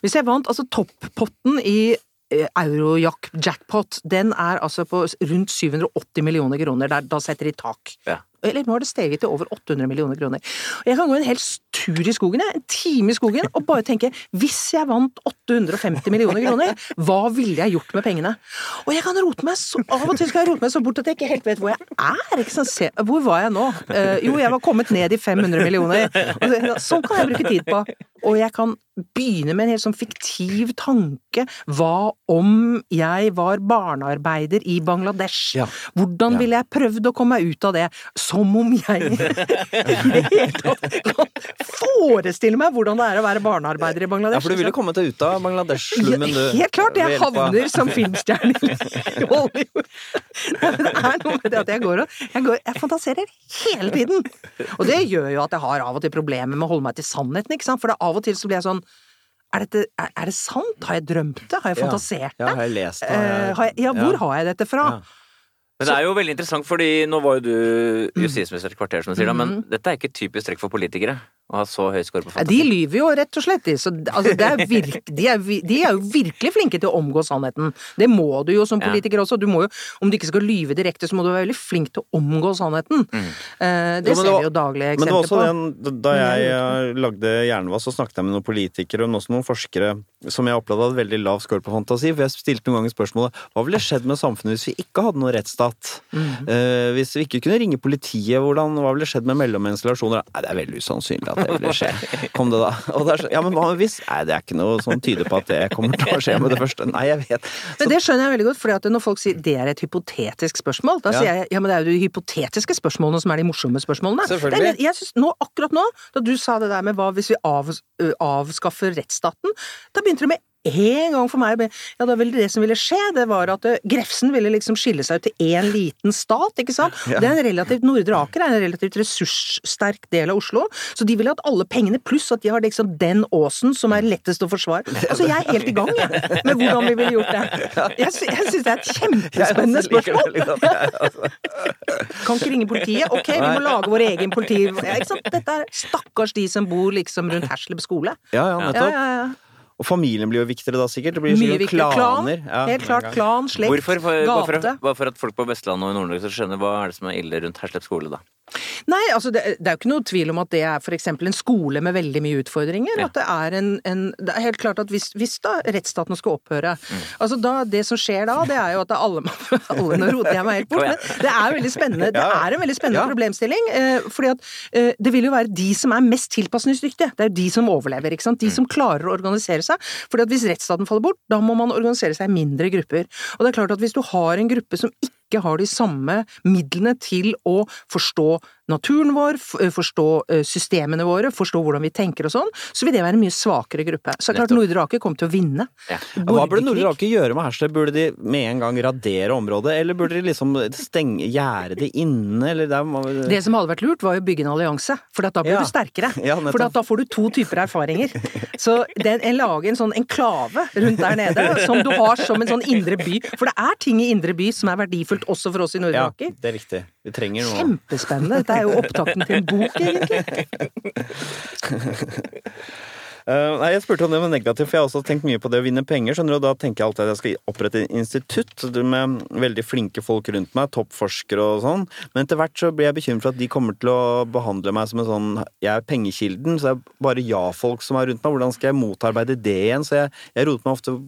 Hvis jeg vant altså topppotten i eh, Eurojack-jackpot, den er altså på rundt 780 millioner kroner. Der, da setter de tak. Ja. Eller nå har det steget til over 800 millioner kroner. Jeg kan gå en hel tur i skogen, en time i skogen, og bare tenke hvis jeg vant 850 millioner kroner, hva ville jeg gjort med pengene? Og jeg kan rote meg så, av og til skal jeg rote meg så bort at jeg ikke helt vet hvor jeg er. Se, hvor var jeg nå? Uh, jo, jeg var kommet ned i 500 millioner. Sånn kan jeg bruke tid på. Og jeg kan begynne med en helt sånn fiktiv tanke. Hva om jeg var barnearbeider i Bangladesh? Ja. Hvordan Ja. ville jeg prøvd å komme meg ut av det? Som om jeg i det hele tatt kan forestille meg hvordan det er å være barnearbeider i Bangladesh. Ja, for du ville kommet deg ut av Bangladesh-slummen, du. Helt klart, jeg havner som filmstjerne i Hollywood. Det er noe med det at jeg går og jeg, går, jeg fantaserer hele tiden. Og det gjør jo at jeg har av og til problemer med å holde meg til sannheten, ikke sant? For det av og til så blir jeg sånn er, dette, er, er det sant? Har jeg drømt det? Har jeg fantasert det? Ja, har jeg lest det? Har Eh, jeg- ja, hvor Ja. har jeg dette fra? Men det er jo veldig interessant, fordi nå var jo du Mm. justisminister et kvarter, som du sier, da, men dette er ikke typisk trekk for politikere å ha så høy score på Ja, De lyver jo rett og slett, de. Så, altså, det er virk, de, er, de er jo virkelig flinke til å omgå sannheten. Det må du jo som Ja. politiker også. Du må jo, om du ikke skal lyve direkte, så må du være veldig flink til å omgå sannheten. Eh, det Jo, ser vi jo daglige Men det var eksempler også på. den, da jeg eh, lagde Jernvass, så snakket jeg med noen politikere og også noen forskere som jeg opplevde hadde veldig lav score på fantasi. For jeg stilte noen ganger spørsmålet hva ville skjedd med samfunnet hvis vi ikke hadde noen rettsstat? Mm. Uh, hvis vi ikke kunne ringe politiet, hvordan, hva ville skjedd med mellommenneskelige relasjoner? Nei, det er veldig usannsynlig at det ville skje. Kom det da? Og det så, ja, men hva hvis? Nei, det er ikke noe som tyder på at det kommer til å skje med det første. Nei, jeg vet. Men det skjønner jeg veldig godt, for når folk sier det er et hypotetisk spørsmål, da Ja. sier jeg ja, men det er jo de hypotetiske spørsmålene som er de morsomme spørsmålene. Selvfølgelig. Det er, jeg synes, nå, akkurat nå, da du sa det der med hva hvis vi av, avskaffer rettsstaten, da begynte det med en gang for meg Ja, det var vel det som ville skje, det var at Grefsen ville liksom skille seg ut til én liten stat, ikke sant? Ja. Det er en relativt Nordre Aker er en relativt ressurssterk del av Oslo, så de ville hatt alle pengene, pluss at de har liksom den åsen som er lettest å forsvare. Altså, jeg er helt i gang, jeg, med hvordan vi ville gjort det. Jeg, sy jeg syns det er et kjempespennende spørsmål. altså. Kan ikke ringe politiet. Ok, vi må lage vår egen politi... Ja, ikke sant? Dette er stakkars de som bor liksom rundt Hersleb skole. Ja, ja, Ja, nettopp. ja, ja. Og familien blir jo viktigere da, sikkert. Det blir Mye sikkert viktigere. Klan. klaner. Ja, Helt klart. Klan, slekt, Hvorfor? For, bare, for, gate. bare for at folk på Vestlandet og i Nord-Norge skal skjønne hva er det som er ille rundt Herslep skole, da. Nei, altså det, det er jo ikke noe tvil om at det er for eksempel en skole med veldig mye utfordringer. Ja. At det er en, en Det er helt klart at hvis, hvis da rettsstaten skal opphøre Mm. Altså da, Det som skjer da, det er jo at det alle, alle Nå roter jeg meg helt bort, men det er veldig spennende. Det er en veldig spennende Ja. problemstilling. Eh, fordi at eh, det vil jo være de som er mest tilpasningsdyktige. Det er jo de som overlever. ikke sant? De Mm. som klarer å organisere seg. Fordi at hvis rettsstaten faller bort, da må man organisere seg i mindre grupper. Og det er klart at hvis du har en gruppe som ikke har de samme midlene til å forstå naturen vår, forstå eh, systemene våre, forstå hvordan vi tenker og sånn, så vil det være en mye svakere gruppe. Så det er klart. Nordre Aker kommer til å vinne. Ja. Hva burde. Nordre Aker gjøre med Hersleb? Burde de med en gang radere området, eller burde de liksom stenge, gjerde det inne, eller der må Det som hadde vært lurt, var å bygge en allianse, for da blir Ja. du sterkere. Ja, for da får du to typer erfaringer. Så den, en lager en sånn enklave rundt der nede, som du har som en sånn indre by. For det er ting i indre by som er verdifullt også for oss i Nordre Ja, det er riktig. Vi trenger noe Kjempespennende. Dette er jo opptakten til en bok, egentlig. Uh, nei, Jeg spurte om det var negativt, for jeg har også tenkt mye på det å vinne penger. skjønner du, og Da tenker jeg alltid at jeg skal opprette et institutt med veldig flinke folk rundt meg, toppforskere og sånn. Men etter hvert så blir jeg bekymret for at de kommer til å behandle meg som en sånn Jeg er pengekilden, så det er bare ja-folk som er rundt meg. Hvordan skal jeg motarbeide det igjen? Så jeg, jeg roter meg ofte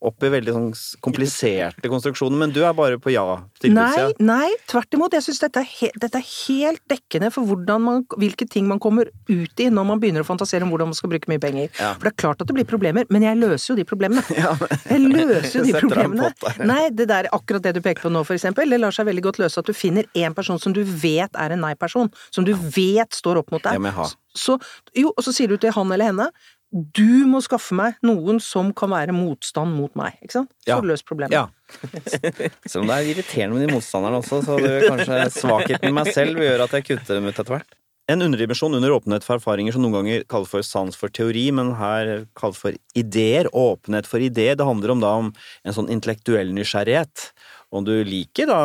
opp i veldig sånn kompliserte konstruksjoner, men du er bare på ja. Nei, nei, tvert imot. Jeg syns dette, dette er helt dekkende for man, hvilke ting man kommer ut i når man begynner å fantasere om hvordan man skal bruke mye penger. Ja. For det er klart at det blir problemer, men jeg løser jo de problemene. Jeg løser jo de problemene. pott ja. Nei, det der, akkurat det du peker på nå, for eksempel, det lar seg veldig godt løse at du finner en person som du vet er en nei-person, som du vet står opp mot deg. Det må jeg ha. Så, jo, og så sier du til han eller henne du må skaffe meg noen som kan være motstand mot meg. Ikke sant? Så Ja. har du problemet. Ja. Selv om det er irriterende med de motstanderne også, så det er kanskje svakheten i meg selv vil gjøre at jeg kutter dem ut etter hvert. En underdimensjon under åpenhet for erfaringer som noen ganger kalles for sans for teori, men her kalles for ideer. Åpenhet for ideer. Det handler om da om en sånn intellektuell nysgjerrighet. Om du liker da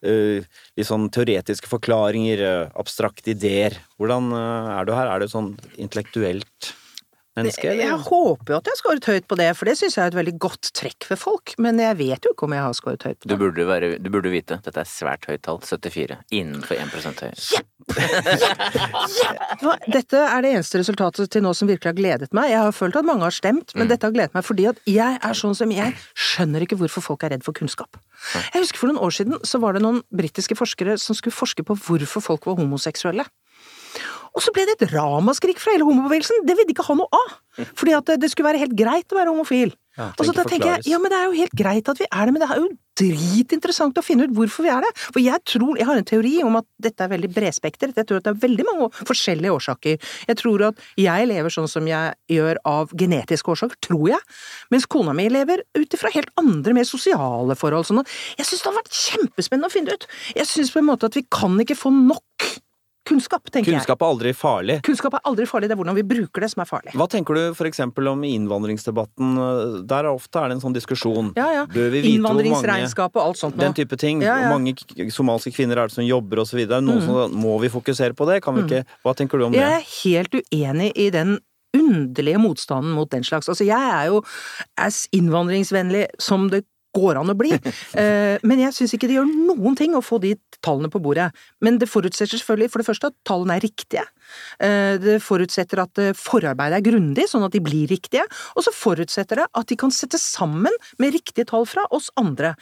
eh, litt sånn teoretiske forklaringer, eh, abstrakte ideer. Hvordan eh, er du her? Er du sånn intellektuelt menneske, Jeg håper jo at jeg har skåret høyt på det, for det syns jeg er et veldig godt trekk ved folk. Men jeg vet jo ikke om jeg har skåret høyt på Du det. burde, være, du burde vite. Dette er svært høyt tall. 74. Innenfor 1 høy. Hva- Dette er det eneste resultatet til nå som virkelig har gledet meg. Jeg har følt at mange har stemt, men dette har gledet meg fordi at jeg er sånn som jeg skjønner ikke hvorfor folk er redd for kunnskap. Jeg husker for noen år siden så var det noen britiske forskere som skulle forske på hvorfor folk var homoseksuelle. Og så ble det et ramaskrik fra hele homobevegelsen! Det ville de ikke ha noe av! Fordi at det skulle være helt greit å være homofil. Ja, og så da tenker jeg, ja, men det er jo helt greit at vi er det, men det er jo dritinteressant å finne ut hvorfor vi er det. For jeg tror, jeg har en teori om at dette er veldig bredspektret. Jeg tror at det er veldig mange forskjellige årsaker. Jeg tror at jeg lever sånn som jeg gjør av genetiske årsaker, tror jeg. Mens kona mi lever ut ifra helt andre, mer sosiale forhold. Sånn. Jeg syns det har vært kjempespennende å finne ut. Jeg syns på en måte at vi kan ikke få nok kunnskap, tenker. Kunnskap er aldri farlig. Kunnskap er aldri farlig, det er hvordan vi bruker det som er farlig. Hva tenker du eksempel om innvandringsdebatten? Der er ofte er det en sånn diskusjon. Ja, ja. Bør vi vite hvor mange og alt sånt nå. Den type ting. Ja, ja. Hvor mange somaliske kvinner er det som jobber så videre? Som, må vi fokusere på det? Kan vi ikke Hva tenker du om det? Jeg er helt uenig i den underlige motstanden mot den slags. Altså, jeg er jo as innvandringsvennlig som det går an å bli. Eh, Men jeg syns ikke det gjør noen ting å få de tallene på bordet. Men det forutsetter selvfølgelig for det første at tallene er riktige. Eh, Det forutsetter at eh, forarbeidet er grundig, sånn at de blir riktige. Og så forutsetter det at de kan settes sammen med riktige tall fra oss andre.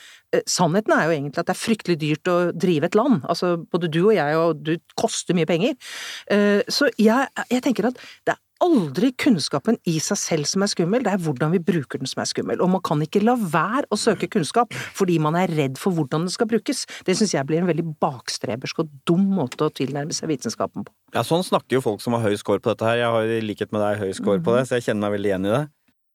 Sannheten er jo egentlig at det er fryktelig dyrt å drive et land. Altså, både du og jeg, og du koster mye penger. Så jeg, jeg tenker at det er aldri kunnskapen i seg selv som er skummel, det er hvordan vi bruker den som er skummel. Og man kan ikke la være å søke kunnskap fordi man er redd for hvordan den skal brukes. Det syns jeg blir en veldig bakstrebersk og dum måte å tilnærme seg vitenskapen på. Ja, sånn snakker jo folk som har høy score på dette her. Jeg har i likhet med deg høy score Mhm. på det, så jeg kjenner meg veldig igjen i det.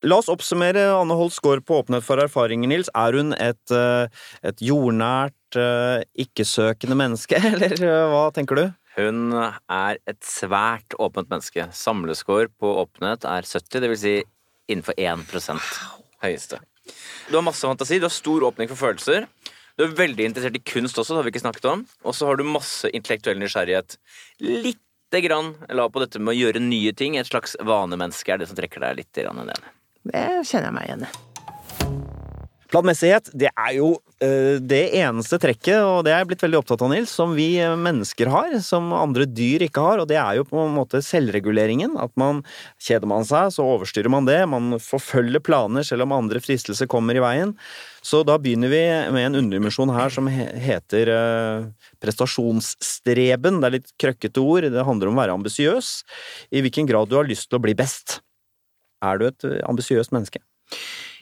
La oss oppsummere Anne Holts score på åpenhet for erfaringer, Nils. Er hun et, eh, et jordnært, eh, ikke-søkende menneske, eller eh, hva tenker du? Hun er et svært åpent menneske. Samleskår på åpenhet er 70, det vil si innenfor 1% høyeste. Du har masse fantasi, du har stor åpning for følelser. Du er veldig interessert i kunst også, det har vi ikke snakket om. Og så har du masse intellektuell nysgjerrighet. Lite grann la på dette med å gjøre nye ting. Et slags vanemenneske er det som trekker deg litt ned. Det kjenner jeg meg igjen i. Planmessighet det er jo eh, det eneste trekket, og det er jeg blitt veldig opptatt av, Nils, som vi eh, mennesker har, som andre dyr ikke har. Og det er jo på en måte selvreguleringen. At man kjeder man seg, så overstyrer man det. Man forfølger planer selv om andre fristelser kommer i veien. Så da begynner vi med en underdimensjon her som heter eh, prestasjonsstreben. Det er litt krøkkete ord. Det handler om å være ambisiøs. I hvilken grad du har lyst til å bli best. Er du et ambisiøst menneske?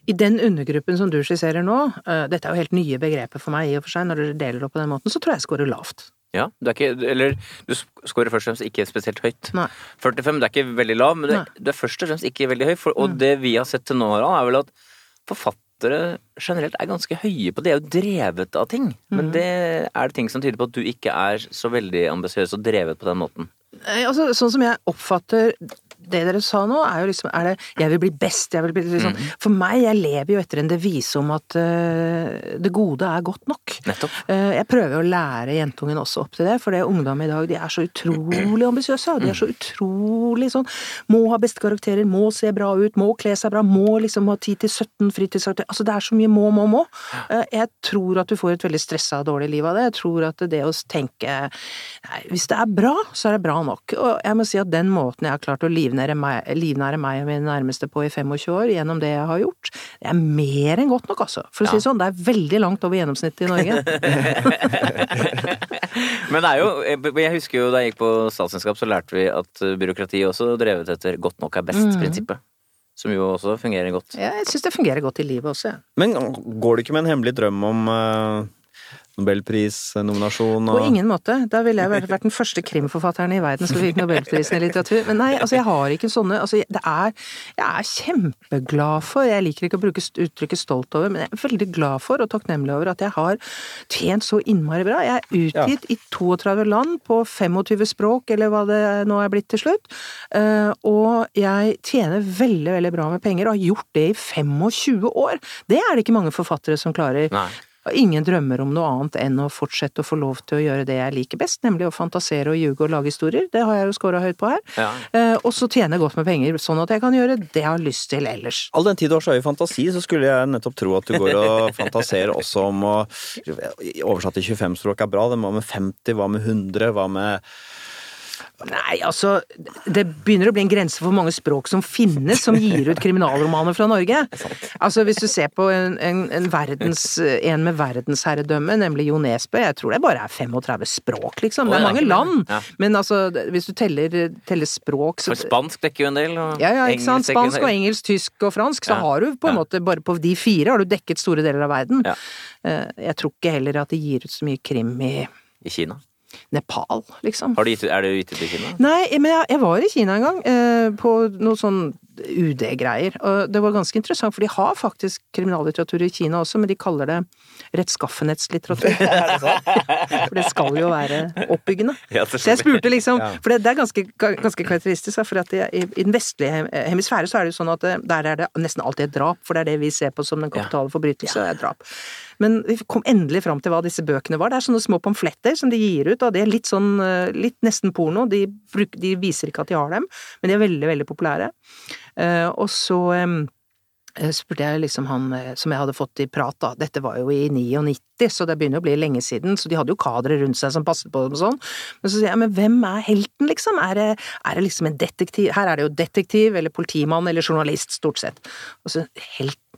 I den undergruppen som du skisserer nå, eh, dette er jo helt nye begreper for meg i og for seg, når dere deler det opp på den måten, så tror jeg jeg scorer lavt. Ja, du er ikke Eller du scorer først og fremst ikke spesielt høyt. Nei. 45, det er ikke veldig lav, men det, det er først og fremst ikke veldig høy. For, og det vi har sett til nå, Harald, er vel at forfattere generelt er ganske høye på det. De er jo drevet av ting. Men det er det ting som tyder på at du ikke er så veldig ambisiøs og drevet på den måten. Altså, sånn som jeg oppfatter det dere sa nå, er jo liksom er det, Jeg vil bli best, jeg vil bli liksom For meg, jeg lever jo etter en devise om at uh, det gode er godt nok. Eh, jeg prøver å lære jentungen også opp til det, for det ungdom i dag de er så utrolig ambisiøse. De er så utrolig sånn Må ha beste karakterer, må se bra ut, må kle seg bra, må liksom ha 10 til 17 fritidsaktiviteter Altså det er så mye må, må, må. Uh, jeg tror at du får et veldig stressa og dårlig liv av det. Jeg tror at det å tenke Nei, hvis det er bra, så er det bra nok. Og jeg må si at den måten jeg har klart å livnære meg, livnære meg og mine nærmeste på i 25 år, gjennom det jeg har gjort, det er mer enn godt nok, altså. For å si det sånn, det er veldig langt over gjennomsnittet i Norge. Men det er jo Jeg husker jo da jeg gikk på statsvitenskap, så lærte vi at byråkrati også drevet etter godt nok er best-prinsippet. Som jo også fungerer godt. Jeg syns det fungerer godt i livet også, jeg. Men går det ikke med en hemmelig drøm om uh, nobelprisnominasjon På og ingen måte. Da ville jeg vært, vært den første krimforfatteren i verden som fikk nobelprisen i litteratur. Men nei, altså jeg har ikke sånne altså det er Jeg er kjempeglad for Jeg liker ikke å bruke uttrykket stolt over, men jeg er veldig glad for og takknemlig over at jeg har tjent så innmari bra. Jeg er utgitt i 32 land på 25 språk, eller hva det nå er blitt til slutt. Eh, Og jeg tjener veldig, veldig bra med penger, og har gjort det i 25 år. Det er det ikke mange forfattere som klarer. Nei. Har ingen drømmer om noe annet enn å fortsette å få lov til å gjøre det jeg liker best, nemlig å fantasere og ljuge og lage historier. Det har jeg jo scora høyt på her. Ja. Eh, og så tjene godt med penger, sånn at jeg kan gjøre det jeg har lyst til ellers. All den tid du har så høy fantasi, så skulle jeg nettopp tro at du går og fantaserer også om å Oversatt til 25 språk er bra, det hva med 50, hva med 100, hva med Nei, altså Det begynner å bli en grense for hvor mange språk som finnes som gir ut kriminalromaner fra Norge. Altså Hvis du ser på en, en, en, verdens, en med verdensherredømme, nemlig Jo Nesbø, jeg tror det bare er 35 språk, liksom. Det er mange land. Men altså, hvis du teller, teller språk så, For spansk dekker jo en del, og ja, ja, ikke sant. Spansk og engelsk, tysk og fransk, så har du på en måte bare på de fire har du dekket store deler av verden. Eh, Jeg tror ikke heller at de gir ut så mye krim i I Kina. Nepal, liksom. Har du gitt, er det gitt ut i Kina? Nei, men jeg, jeg var i Kina en gang, eh, på noe sånn UD-greier. Og det var ganske interessant, for de har faktisk kriminallitteratur i Kina også, men de kaller det rettskaffenhetslitteratur. for det skal jo være oppbyggende. Ja, Så jeg spurte liksom, Ja. for det, det er ganske, ganske karakteristisk, for at det, i, i den vestlige hemisfære så er det jo sånn at det, der er det nesten alltid et drap, for det er det vi ser på som den kapitale forbrytelse, er drap. Men vi kom endelig fram til hva disse bøkene var. Det er sånne små pamfletter som de gir ut, og det er litt sånn, eh, litt nesten porno. De, bruk, de viser ikke at de har dem, men de er veldig, veldig populære. Eh, og så eh, spurte jeg liksom han som jeg hadde fått i prat, da. Dette var jo i 99, så det begynner å bli lenge siden, så de hadde jo kadre rundt seg som passet på dem og sånn. Men så sier jeg, men hvem er helten, liksom? Er det, er det liksom en detektiv? Her er det jo detektiv, eller politimann, eller journalist, stort sett. Og så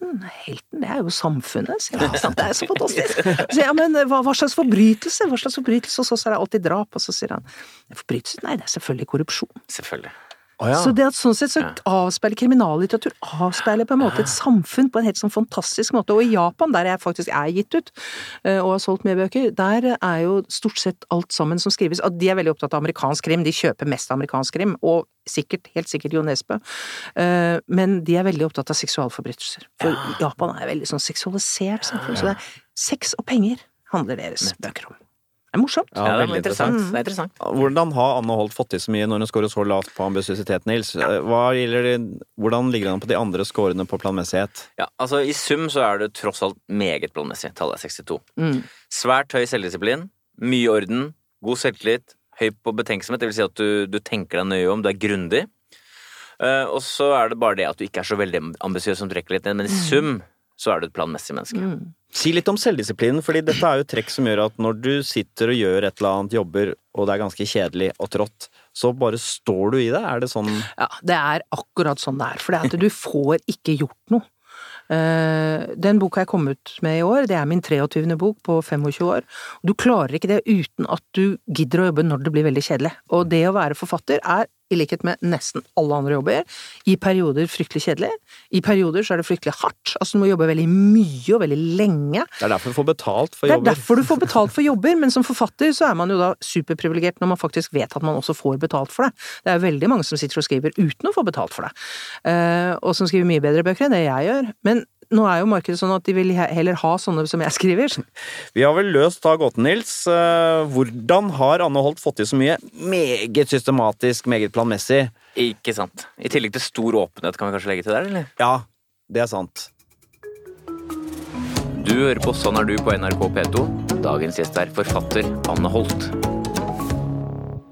helten, helten, det er jo samfunnet, sier jeg. Ja, Det er så fantastisk. Så ja, men hva, hva slags forbrytelse? Hva slags forbrytelse? Og så er det alltid drap, og så sier han, forbrytelse? Nei, det er selvfølgelig korrupsjon. Selvfølgelig. Å ja. Så det at sånn sett så Ja. avspeiler kriminallitteratur avspeiler på en måte et samfunn på en helt sånn fantastisk måte. Og i Japan, der jeg faktisk er gitt ut, eh, og har solgt mye bøker, der er jo stort sett alt sammen som skrives at De er veldig opptatt av amerikansk krim, de kjøper mest amerikansk krim, og sikkert, helt sikkert Jo Nesbø. Eh, Men de er veldig opptatt av seksualforbrytelser. For Japan er veldig sånn seksualisert samfunn, så det er sex og penger handler deres bøker om. Det er morsomt. Ja, Ja, det er veldig interessant. interessant. Det er interessant. Hvordan har Anne Holt fått til så mye når hun scorer så lavt på ambisiøsitet, Nils? Hva gjelder hvordan ligger han på de andre scorene på planmessighet? Ja, altså I sum så er det tross alt meget planmessig. Tallet er 62. Mm. Svært høy selvdisiplin, mye orden, god selvtillit, høy på betenksomhet, det vil si at du, du tenker deg nøye om, du er grundig. Uh, og så er det bare det at du ikke er så veldig ambisiøs som trekker litt ned, men i sum så er du et planmessig menneske. Mm. Si litt om selvdisiplinen, fordi dette er jo trekk som gjør at når du sitter og gjør et eller annet, jobber, og det er ganske kjedelig og trått, så bare står du i det? Er det sånn Ja, det er akkurat sånn det er. For det at du får ikke gjort noe. Eh, Den boka jeg kom ut med i år, det er min 23. bok på 25 år. Du klarer ikke det uten at du gidder å jobbe når det blir veldig kjedelig. Og det å være forfatter er, i likhet med nesten alle andre jobber, i perioder fryktelig kjedelig. I perioder så er det fryktelig hardt. Altså du må jobbe veldig mye og veldig lenge. Det er derfor du får betalt for Det er jobber. derfor du får betalt for jobber, men som forfatter så er man jo da superprivilegert når man faktisk vet at man også får betalt for det. Det er veldig mange som sitter og skriver uten å få betalt for det, Eh, og som skriver mye bedre bøker enn det jeg gjør. Men nå er jo markedet sånn at de vil heller ha sånne som jeg skriver. Vi har vel løst da gåten, Nils. Eh, Hvordan har Anne Holt fått til så mye? Meget systematisk, meget planmessig. Ikke sant. I tillegg til stor åpenhet, kan vi kanskje legge til der, eller? Ja, det er sant. Du hører på Sånn er du på NRK P2. Dagens gjest er forfatter Anne Holt.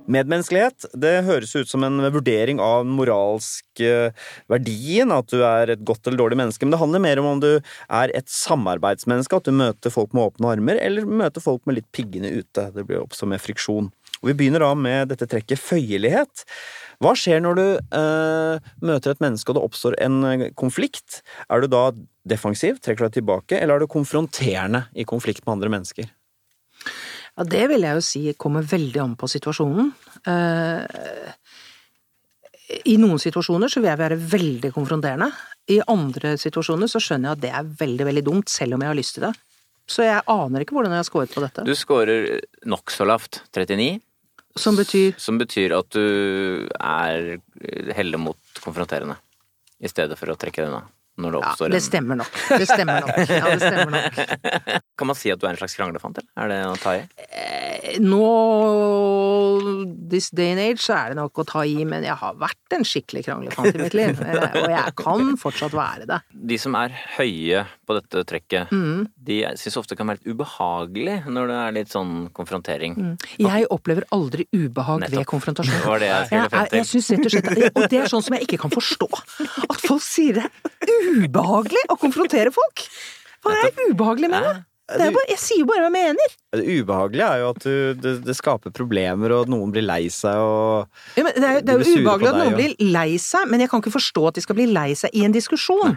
Medmenneskelighet det høres ut som en vurdering av den moralske verdien, at du er et godt eller dårlig menneske, men det handler mer om om du er et samarbeidsmenneske, at du møter folk med åpne armer, eller møter folk med litt piggene ute. Det blir oppstå med friksjon. Og Vi begynner da med dette trekket føyelighet. Hva skjer når du øh, møter et menneske og det oppstår en eh, konflikt? Er du da defensiv, trekker deg tilbake, eller er du konfronterende i konflikt med andre mennesker? Ja, det vil jeg jo si kommer veldig an på situasjonen. Eh, I noen situasjoner så vil jeg være veldig konfronterende. I andre situasjoner så skjønner jeg at det er veldig, veldig dumt, selv om jeg har lyst til det. Så jeg aner ikke hvordan jeg har scoret på dette. Du scorer nokså lavt, 39, Som betyr som betyr at du er heller mot konfronterende. I stedet for å trekke det unna. Når det Ja, det stemmer nok. Det stemmer nok. Ja, det stemmer nok. Kan man si at du er en slags kranglefant, eller? Er det å ta i? Eh, Nå, this day and age, så er det nok å ta i, men jeg har vært en skikkelig kranglefant i mitt liv. Eh, Og jeg kan fortsatt være det. De som er høye på dette trekket, Mm. de syns ofte det kan være litt ubehagelig når det er litt sånn konfrontering. Jeg opplever aldri ubehag ved konfrontasjon. Det var det jeg skulle Jeg, frem til. jeg til. synes rett og slett Og det er sånn som jeg ikke kan forstå. At folk sier det er ubehagelig å konfrontere folk! Hva er ubehagelig med det? Det er bare, jeg sier jo bare hva jeg mener. Det ubehagelige er jo at du, det, det skaper problemer, og noen blir lei seg, og Ja, men det er, det er jo ubehagelig at noen og... blir lei seg, men jeg kan ikke forstå at de skal bli lei seg i en diskusjon.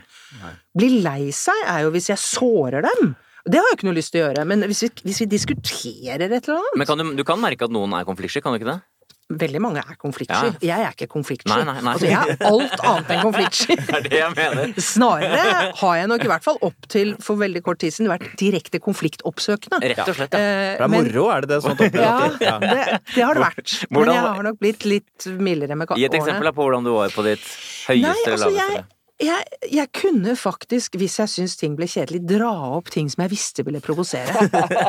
Bli lei seg er jo hvis jeg sårer dem. Det har jeg ikke noe lyst til å gjøre, men hvis vi, hvis vi diskuterer et eller annet Men kan du, du kan merke at noen er konfliktsky, kan du ikke det? Veldig mange er konfliktsky. Jeg er ikke konfliktsky. Nei, nei, nei. Altså, jeg er alt annet enn konfliktsky. Det er det jeg mener. Snarere har jeg nok i hvert fall opp til for veldig kort tid siden vært direkte konfliktoppsøkende. Rett og slett, ja. Eh, Det er men- moro, er det det? Sånn Ja, ja. det, det har det vært. Men jeg har nok blitt litt mildere med årene. Gi et eksempel på hvordan du var på ditt høyeste Nei, altså, eller laveste. Jeg, jeg kunne faktisk, hvis jeg syns ting ble kjedelig, dra opp ting som jeg visste ville provosere.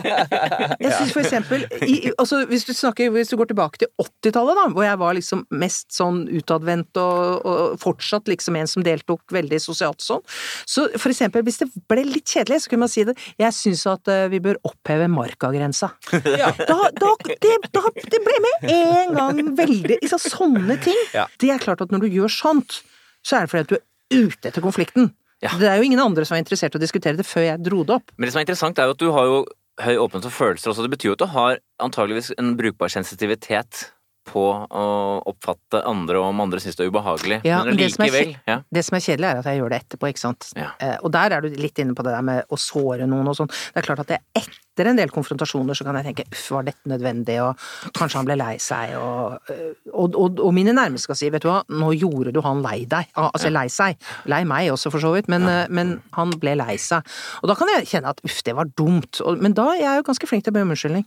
Jeg synes for eksempel i, altså, hvis, du snakker, hvis du går tilbake til 80-tallet, da, hvor jeg var liksom mest sånn utadvendt og, og fortsatt liksom en som deltok veldig sosialt sånn, så for eksempel hvis det ble litt kjedelig, så kunne man si det Jeg syns at eh, vi bør oppheve markagrensa. Da, da, det, da, det ble med en gang veldig liksom, Sånne ting. Ja. Det er klart at når du gjør sånt, så er det fordi at du ute etter konflikten. Ja. Det er jo ingen andre som er interessert i å diskutere det før jeg dro det opp. Men det som er interessant, er jo at du har jo høy åpenhet for følelser også. Det betyr jo at du har antageligvis en brukbar sensitivitet på å oppfatte andre, om andre syns det er ubehagelig. Ja, men det som er allikevel ja. Det som er kjedelig, er at jeg gjør det etterpå, ikke sant. Ja. Eh, og der er du litt inne på det der med å såre noen og sånn. Det er klart at det etter en del konfrontasjoner så kan jeg tenke uff, var dette nødvendig, og kanskje han ble lei seg, og, eh, og, og, og mine nærmeste skal si, vet du hva, nå gjorde du han lei deg. Ah, Altså lei seg. Lei meg også, for så vidt, men, eh, men han ble lei seg. Og da kan jeg kjenne at uff, det var dumt. Men da jeg er jeg jo ganske flink til å be om unnskyldning.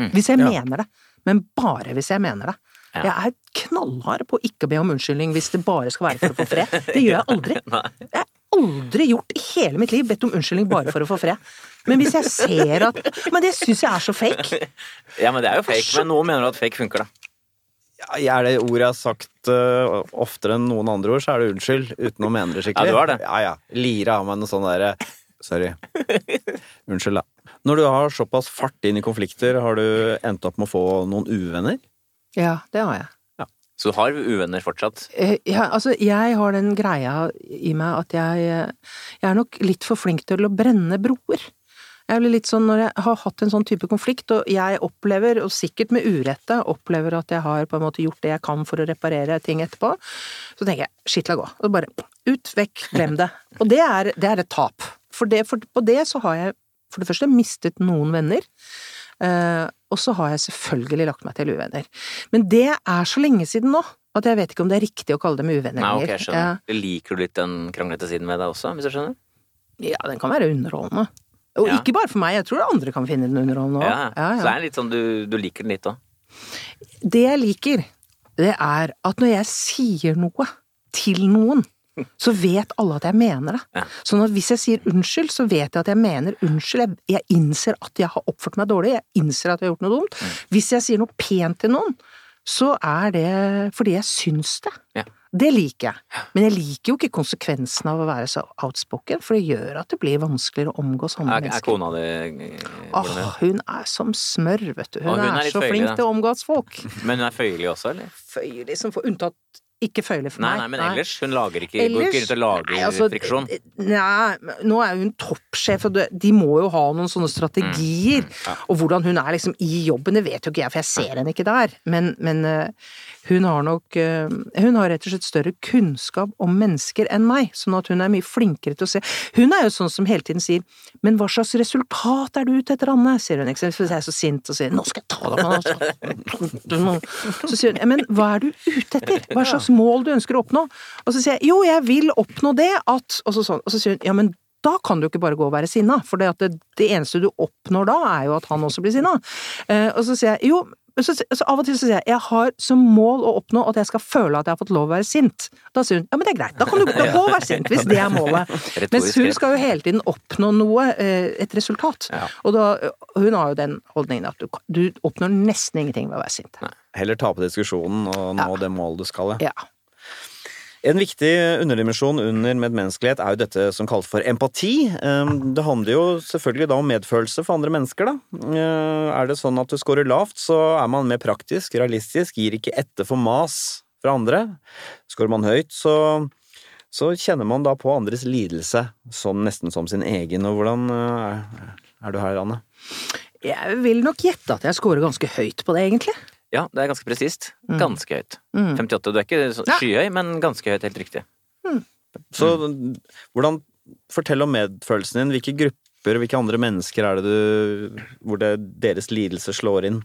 Mm. Hvis jeg mener det. Men bare hvis jeg mener det. Ja. Jeg er knallhard på å ikke be om unnskyldning hvis det bare skal være for å få fred. Det gjør jeg aldri. Jeg har aldri gjort i hele mitt liv bedt om unnskyldning bare for å få fred. Men hvis jeg ser at Men det syns jeg er så fake. ja, men det er jo fake. Men noen mener at fake funker, da. Ja, Er det ordet jeg har sagt uh, oftere enn noen andre ord, så er det unnskyld, uten å mene det skikkelig. Ja, du har det. Ja, ja. Lire av meg noe sånn derre Sorry. Unnskyld, da. Når du har såpass fart inn i konflikter, har du endt opp med å få noen uvenner? Ja, det har jeg. Så du har uvenner fortsatt. Eh, Ja, altså, jeg har den greia i meg at jeg, jeg er nok litt for flink til å brenne broer. Jeg blir litt sånn når jeg har hatt en sånn type konflikt, og jeg opplever, og sikkert med urette, opplever at jeg har på en måte gjort det jeg kan for å reparere ting etterpå, så tenker jeg shit, la gå. Og bare ut, vekk, glem det. Og det er, det er et tap. For, det, for på det så har jeg for det første mistet noen venner. Eh, og så har jeg selvfølgelig lagt meg til uvenner. Men det er så lenge siden nå at jeg vet ikke om det er riktig å kalle dem uvenner lenger. Okay, skjønner. Liker du litt den kranglete siden ved deg også, hvis du skjønner? Ja, ja, den kan være underholdende. Og Ja. ikke bare for meg, jeg tror andre kan finne den underholdende òg. Ja, Så det er litt sånn du, du liker den litt òg. Det jeg liker, det er at når jeg sier noe til noen, så vet alle at jeg mener det. Ja. At hvis jeg sier unnskyld, så vet jeg at jeg mener unnskyld. Jeg, jeg innser at jeg har oppført meg dårlig, jeg innser at jeg har gjort noe dumt. Mm. Hvis jeg sier noe pent til noen, så er det fordi jeg syns det. Ja. Det liker jeg. Men jeg liker jo ikke konsekvensen av å være så outspoken, for det gjør at det blir vanskeligere å omgås andre Er, er kona di eh, Åh, hun? er som smør, vet du. Hun, hun er er, så føyelig, flink da. til å omgås folk. Men hun er føyelig også, eller? Føyelig som får unntatt ikke føyelig for Nei, meg. nei, men ellers? Hun lager ikke, går ikke rundt og lager Nei, altså, friksjon? Nei, nå er hun toppsjef, og de må jo ha noen sånne strategier. Mm, ja. Og hvordan hun er liksom i jobben, det vet jo ikke jeg, for jeg ser henne ikke der. Men, men eh, hun har nok eh, Hun har rett og slett større kunnskap om mennesker enn meg, sånn at hun er mye flinkere til å se Hun er jo sånn som hele tiden sier 'men hva slags resultat er du ute etter, Anne?' sier hun, ikke sant, jeg er så sint og sier 'nå skal jeg ta deg med deg! Så sier hun 'men hva er du ute etter, hva slags mål du ønsker å oppnå'? Og så sier jeg 'jo, jeg vil oppnå det at' Og så, sånn, og så sier hun 'ja, men da kan du ikke bare gå og være sinna, for det, det, eneste du oppnår da, er jo at han også blir sinna'. Eh, og så sier jeg 'jo, så, så av og til så sier jeg jeg har som mål å oppnå at jeg skal føle at jeg har fått lov å være sint. Da sier hun ja, men det er greit, da kan du da gå og være sint, hvis det er målet. Mens hun skal jo hele tiden oppnå noe, eh, et resultat. Ja. Og da, hun har jo den holdningen at du, du oppnår nesten ingenting ved å være sint. Heller tape diskusjonen og nå Ja. det målet du skal. ja. Ja. En viktig underdimensjon under medmenneskelighet er jo dette som kalles for empati. Det handler jo selvfølgelig da om medfølelse for andre mennesker, da. Uh, Er det sånn at du scorer lavt, så er man mer praktisk, realistisk, gir ikke etter for mas fra andre. Scorer man høyt, så, så kjenner man da på andres lidelse sånn nesten som sin egen. Og hvordan er, er du her, Anne? Jeg vil nok gjette at jeg scorer ganske høyt på det, egentlig. Ja, det er ganske presist. Ganske høyt. Mm. 58. Du er ikke skyhøy, men ganske høyt. Helt riktig. Så hvordan Fortell om medfølelsen din. Hvilke grupper, hvilke andre mennesker er det du Hvor det, deres lidelse slår inn?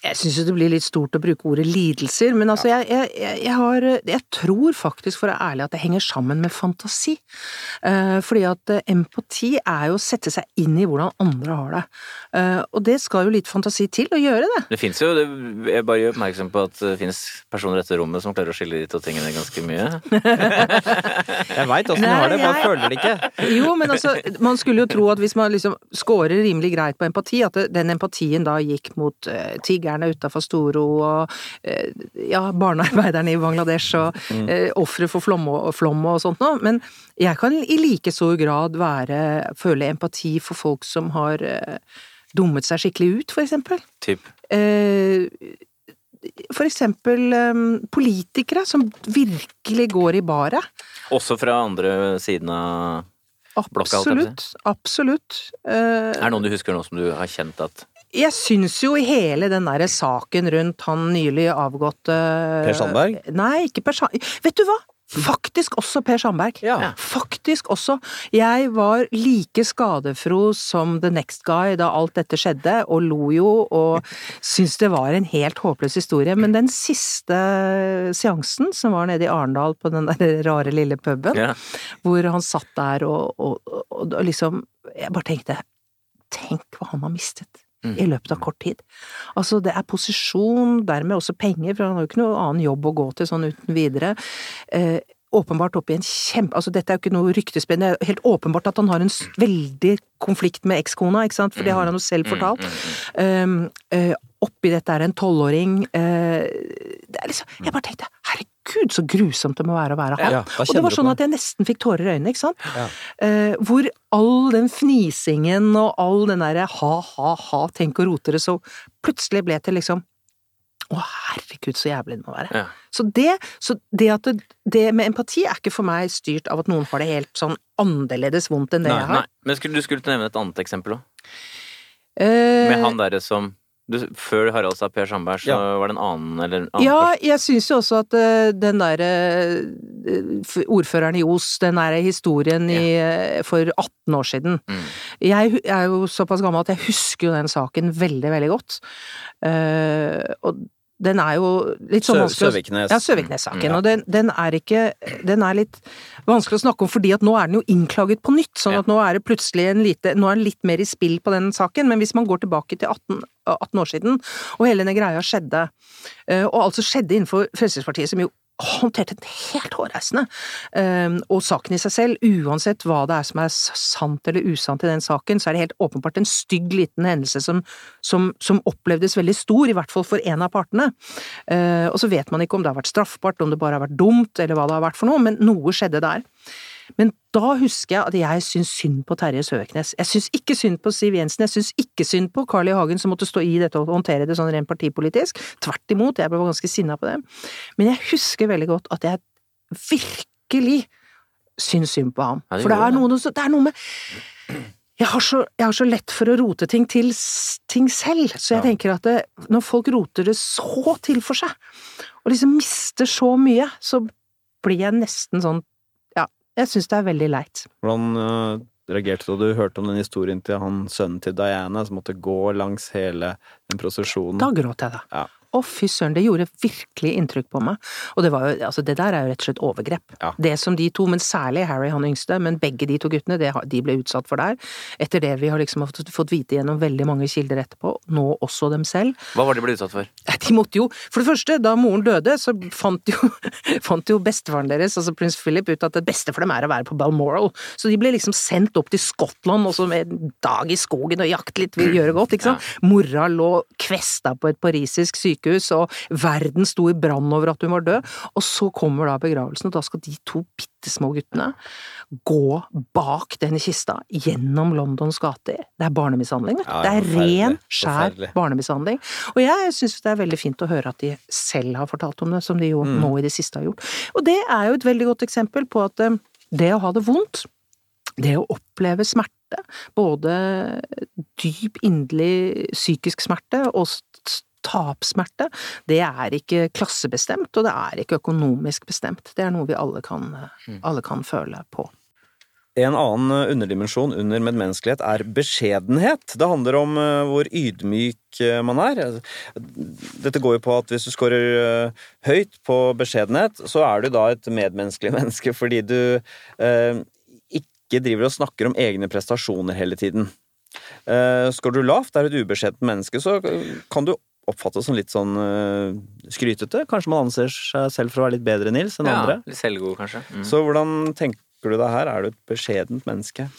Jeg syns jo det blir litt stort å bruke ordet lidelser, men altså jeg, jeg, jeg, jeg har Jeg tror faktisk, for å være ærlig, at det henger sammen med fantasi. Eh, fordi at eh, empati er jo å sette seg inn i hvordan andre har det. Eh, og det skal jo litt fantasi til å gjøre det. Det fins jo det, Jeg bare gjør oppmerksom på at det fins personer i dette rommet som klarer å skille de to tingene ganske mye. Jeg veit åssen du har det, bare jeg- føler det ikke. Jo, men altså, man skulle jo tro at hvis man liksom scorer rimelig greit på empati, at det, den empatien da gikk mot uh, tiggerne utafor Storo og eh, ja, barnearbeiderne i Bangladesh og mm. ofre for flom og, flom og sånt noe. Men jeg kan i like stor grad være, føle empati for folk som har eh, dummet seg skikkelig ut, for eksempel. Typ. Eh, for eksempel eh, politikere som virkelig går i baret. Også fra andre siden av Blokka, Absolutt. Absolutt. Eh, Er det noen du husker nå som du har kjent at jeg syns jo i hele den derre saken rundt han nylig avgåtte Per Sandberg? Nei, ikke Per Sandberg. Vet du hva? Faktisk også Per Sandberg. Ja. Faktisk også. Jeg var like skadefro som The Next Guy da alt dette skjedde, og lo jo og syntes det var en helt håpløs historie. Men den siste seansen, som var nede i Arendal på den der rare lille puben, Ja. hvor han satt der og, og, og, og liksom Jeg bare tenkte Tenk hva han har mistet Mm. i løpet av kort tid. Altså, det er posisjon, dermed også penger, for han har jo ikke noe annen jobb å gå til sånn uten videre. Eh, åpenbart oppe i en kjempe... Altså, dette er jo ikke noe ryktespenn, det er helt åpenbart at han har en veldig konflikt med ekskona, ikke sant, for det har han jo selv fortalt. Um, eh, oppi dette er en tolvåring eh, Det er liksom Jeg bare tenkte, herregud, så grusomt det må være å være han. Ja, og det var sånn at jeg nesten fikk tårer i øynene, ikke sant? Ja. Eh, hvor all den fnisingen og all den derre ha-ha-ha, tenk og rote det, så plutselig ble til liksom å, herregud, så jævlig det må være. Ja. Så, det, så det at det, det med empati er ikke for meg styrt av at noen har det helt sånn annerledes vondt enn det Nei, jeg Nei, men skulle, du skulle nevne et annet eksempel òg. Eh, Med han derre som du, Før Harald sa Per Sandberg, så Ja. var det en annen eller en annen Ja, person. jeg syns jo også at uh, den derre uh, ordføreren i Os, den derre historien i, uh, for 18 år siden Mm. Jeg er jo såpass gammel at jeg husker jo den saken veldig, veldig godt. Eh, og den er jo litt sånn vanskelig Søviknes. Ja, Søviknes-saken. Mm, ja. Og den, den er ikke Den er litt vanskelig å snakke om, fordi at nå er den jo innklaget på nytt. Sånn Ja. at nå er det plutselig en lite Nå er den litt mer i spill på den saken. Men hvis man går tilbake til 18, 18 år siden, og hele denne greia skjedde, eh, og altså skjedde innenfor Fremskrittspartiet, som jo håndterte den helt hårreisende, eh, og saken i seg selv, uansett hva det er som er sant eller usant i den saken, så er det helt åpenbart en stygg liten hendelse som, som, som opplevdes veldig stor, i hvert fall for en av partene. Eh, og så vet man ikke om det har vært straffbart, om det bare har vært dumt, eller hva det har vært for noe, men noe skjedde der. Men da husker jeg at jeg syns synd på Terje Søviknes. Jeg syns ikke synd på Siv Jensen, jeg syns ikke synd på Carl I. Hagen som måtte stå i dette og håndtere det sånn rent partipolitisk. Tvert imot, jeg ble ganske sinna på det. Men jeg husker veldig godt at jeg virkelig syns synd på ham. For det er, noe, det er noe med jeg har, så, jeg har så lett for å rote ting til ting selv, så jeg Ja. tenker at det, når folk roter det så til for seg, og liksom mister så mye, så blir jeg nesten sånn jeg syns det er veldig leit. Hvordan uh, reagerte du da du hørte om den historien til han sønnen til Diana som måtte gå langs hele den prosesjonen? Da gråt jeg, da. Ja. Å, fy søren, det gjorde virkelig inntrykk på meg. Og det var jo, altså det der er jo rett og slett overgrep. Ja. Det som de to, men særlig Harry han yngste, men begge de to guttene, det, de ble utsatt for der. Etter det vi har liksom fått, vite gjennom veldig mange kilder etterpå, nå også dem selv. Hva var det de ble utsatt for? De måtte jo, for det første, da moren døde, så fant jo, fant jo bestefaren deres, altså prins Philip, ut at det beste for dem er å være på Balmoral. Så de ble liksom sendt opp til Skottland og så med en dag i skogen og jakte litt vil gjøre godt, ikke sant. Mora lå kvesta på et parisisk sykehus, og verden sto i brann over at hun var død. Og så kommer da begravelsen, og da skal de to bitte små guttene gå bak den kista gjennom Londons gater. Det er barnemishandling. vet du. Det er ren, skjær barnemishandling. Og jeg syns det er veldig fint å høre at de selv har fortalt om det, som de jo Mm. nå i det siste har gjort. Og det er jo et veldig godt eksempel på at eh, det å ha det vondt, det å oppleve smerte, både dyp, inderlig psykisk smerte og tapssmerte, det er ikke klassebestemt, og det er ikke økonomisk bestemt. Det er noe vi alle kan, eh, alle kan føle på. En annen eh, underdimensjon under medmenneskelighet er beskjedenhet. Det handler om eh, hvor ydmyk eh, man er. Dette går jo på at hvis du scorer høyt på beskjedenhet, så er du da et medmenneskelig menneske fordi du eh, ikke driver og snakker om egne prestasjoner hele tiden. Eh, Skårer du lavt, er du et ubeskjedent menneske, så kan du oppfattes som litt sånn uh, skrytete. Kanskje man anser seg selv for å være litt bedre, Nils, enn andre. litt selvgod, kanskje. Mm. Så hvordan tenker du deg her? Er du et beskjedent menneske?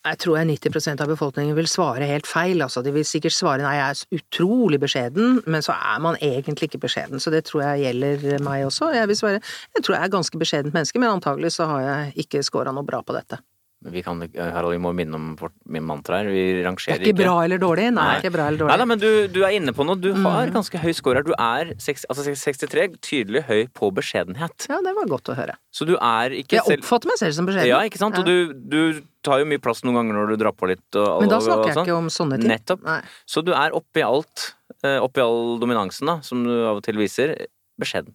Jeg tror jeg 90% av befolkningen vil svare helt feil. Altså, de vil sikkert svare nei, jeg er utrolig beskjeden, men så er man egentlig ikke beskjeden. Så det tror jeg gjelder meg også. Jeg vil svare jeg tror jeg er ganske beskjedent menneske, men antagelig så har jeg ikke scora noe bra på dette. Men Vi kan, Harald, vi må minne om vårt min mantra her. Vi Det er ikke bra eller dårlig. Nei, Nei. ikke bra eller Nei da, men du, du er inne på noe. Du har Mm. ganske høy score her. Du er 6, altså 63, tydelig høy på beskjedenhet. Ja, det var godt å høre. Så du er ikke Jeg oppfatter meg selv som beskjeden. Ja, ikke sant? Og du, du tar jo mye plass noen ganger når du drar på litt. Og, Men da og- og snakker jeg sånn. ikke om sånne ting. Nettopp. Nei. Så du er oppi alt, eh, oppi all dominansen da, som du av og til viser, beskjeden.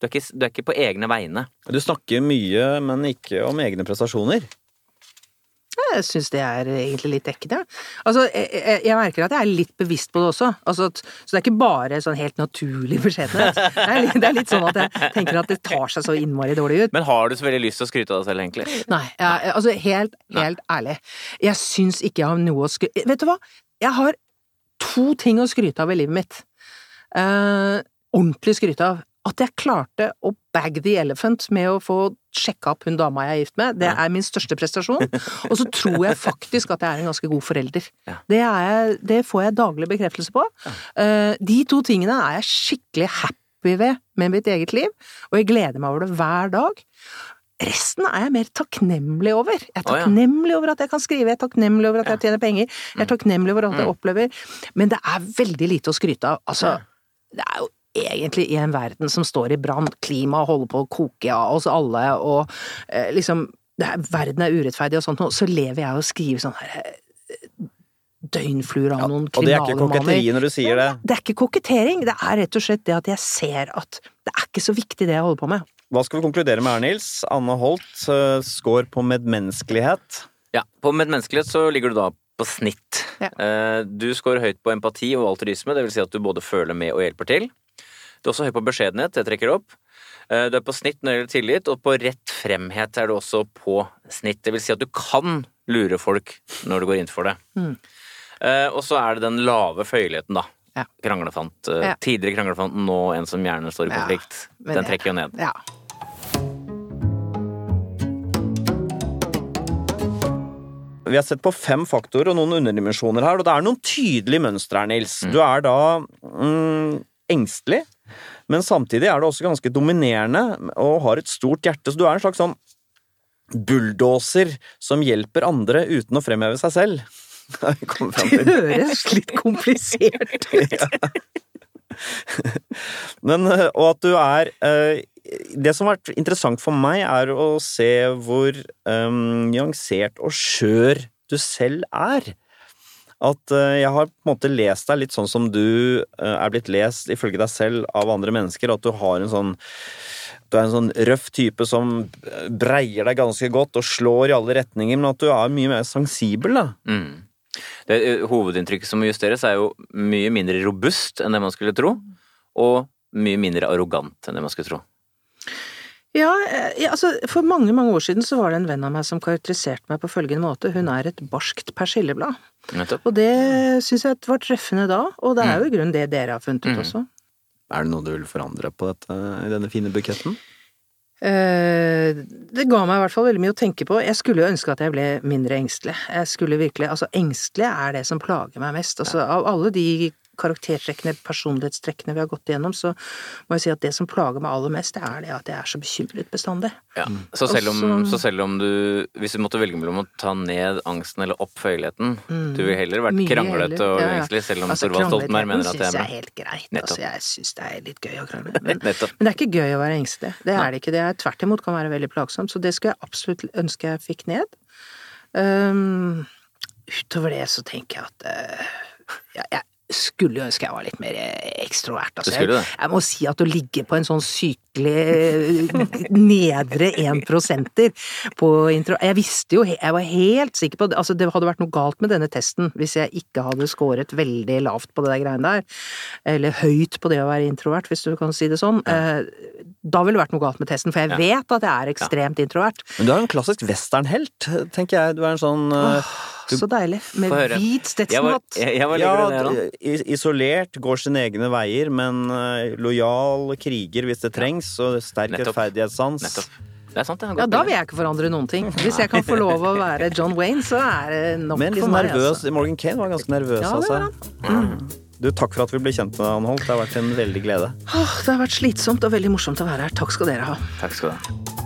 Du er ikke, du er ikke på egne vegne. Du snakker mye, men ikke om egne prestasjoner. Jeg syns det er egentlig litt dekkende. Altså, jeg, jeg, jeg merker at jeg er litt bevisst på det også. Altså at, så det er ikke bare sånn helt naturlig beskjedenhet. Det er, litt, det er litt sånn at jeg tenker at det tar seg så innmari dårlig ut. Men har du så veldig lyst til å skryte av deg selv, egentlig? Nei, jeg, altså helt, helt ærlig. Jeg syns ikke jeg har noe å skryte Vet du hva? Jeg har to ting å skryte av i livet mitt. Eh, ordentlig skryte av. At jeg klarte å bag the elephant med å få sjekka opp hun dama jeg er gift med, det er min største prestasjon. Og så tror jeg faktisk at jeg er en ganske god forelder. Det, er jeg, det får jeg daglig bekreftelse på. Eh, de to tingene er jeg skikkelig happy ved med mitt eget liv, og jeg gleder meg over det hver dag. Resten er jeg mer takknemlig over. Jeg er takknemlig over at jeg kan skrive, jeg er takknemlig over at jeg tjener penger, jeg er takknemlig over alt jeg opplever, men det er veldig lite å skryte av. Altså, det er jo egentlig i en verden som står i brann, klimaet holder på å koke av oss alle, og eh, liksom det er, Verden er urettferdig og sånt, noe. så lever jeg og skriver sånn her eh, døgnfluer av noen Og det er ikke koketteri når du sier det. Det er ikke kokettering, det er rett og slett det at jeg ser at det er ikke så viktig det jeg holder på med. Hva skal vi konkludere med her, Nils? Anne Holt, uh, score på medmenneskelighet. Ja, På medmenneskelighet så ligger du da på snitt. Ja. Uh, Du scorer høyt på empati og altruisme, det vil si at du både føler med og hjelper til. Du er også høy på beskjedenhet, det trekker opp. Eh, Du er på snitt når det gjelder tillit, og på rett fremhet er du også på snitt. Det vil si at du kan lure folk når du går inn for det. Mm. Eh, Og så er det den lave føyeligheten, da. Ja. Kranglefant. eh, Ja. Tidligere kranglefant, nå en som gjerne står i konflikt. Ja, Den trekker jo ned. Ja. Vi har sett på fem faktorer og noen underdimensjoner her, og det er noen tydelige mønstre her, Nils. Du er da mm, engstelig, men samtidig er du også ganske dominerende og har et stort hjerte, så du er en slags sånn bulldoser som hjelper andre uten å fremheve seg selv. Det høres litt komplisert ut. Men, eh, og at du er eh, Det som har vært interessant for meg, er å se hvor um, nyansert og skjør du selv er. At eh, jeg har på en måte lest deg litt sånn som du eh, er blitt lest ifølge deg selv av andre mennesker. At du har en sånn du er en sånn røff type som breier deg ganske godt og slår i alle retninger, men at du er mye mer sensibel, da. Mm. Det, eh, hovedinntrykket som må justeres, er jo mye mindre robust enn det man skulle tro. og mye mindre arrogant enn det man skulle tro. Ja, ja, altså for mange, mange år siden så var det en venn av meg som karakteriserte meg på følgende måte. Hun er et barskt persilleblad. Nettopp. Og det syns jeg var treffende da, og det er jo i grunnen det dere har funnet ut Mm. også. Er det noe du vil forandre på dette, i denne fine buketten? Eh, Det ga meg i hvert fall veldig mye å tenke på. Jeg skulle jo ønske at jeg ble mindre engstelig. Jeg skulle virkelig, altså Engstelig er det som plager meg mest. Altså Av alle de karaktertrekkene, personlighetstrekkene vi har gått igjennom, så må jeg si at det som plager meg aller mest, det er det at jeg er så bekymret bestandig. Ja. Så, selv om, Også, så- selv om du Hvis du måtte velge mellom å ta ned angsten eller opp føyeligheten Du ville heller vært Mm. Kranglete og og Ja, ja. engstelig, selv om Altså, Thorvald Stoltenberg mener at det er jeg er helt greit. Nettopp. Altså, jeg syns det er litt gøy å krangle. Men, men det er ikke gøy å være engstelig. Det er det ikke. Det er tvert imot kan være veldig plagsomt. Så det skulle jeg absolutt ønske jeg fikk ned. Um, utover det så tenker jeg at uh, jeg, jeg skulle ønske jeg var litt mer ekstrovert. Altså, jeg, jeg må si at å ligge på en sånn sykelig nedre enprosenter på intro Jeg visste jo, jeg var helt sikker på altså det hadde vært noe galt med denne testen hvis jeg ikke hadde scoret veldig lavt på det der greiene der, eller høyt på det å være introvert, hvis du kan si det sånn. Ja. Da ville det vært noe galt med testen, for jeg Ja. vet at jeg er ekstremt introvert. Men du er en klassisk westernhelt, tenker jeg. Du er en sånn eh, du- Så deilig. Med hvit var Ja, isolert, går sine egne veier, men eh, lojal, kriger hvis det trengs, og sterk rettferdighetssans. Nettopp. Er sant, er Ja, da vil jeg ikke forandre noen ting. Hvis jeg kan få lov å være John Wayne, så er det nok Men litt for meg. nervøs. Altså. Morgan Kane var ganske nervøs Ja, altså. Du, takk for at vi ble kjent med deg, Anholt. Det har vært en veldig glede. Åh, det har vært slitsomt og veldig morsomt å være her. Takk skal dere ha. Takk skal du ha.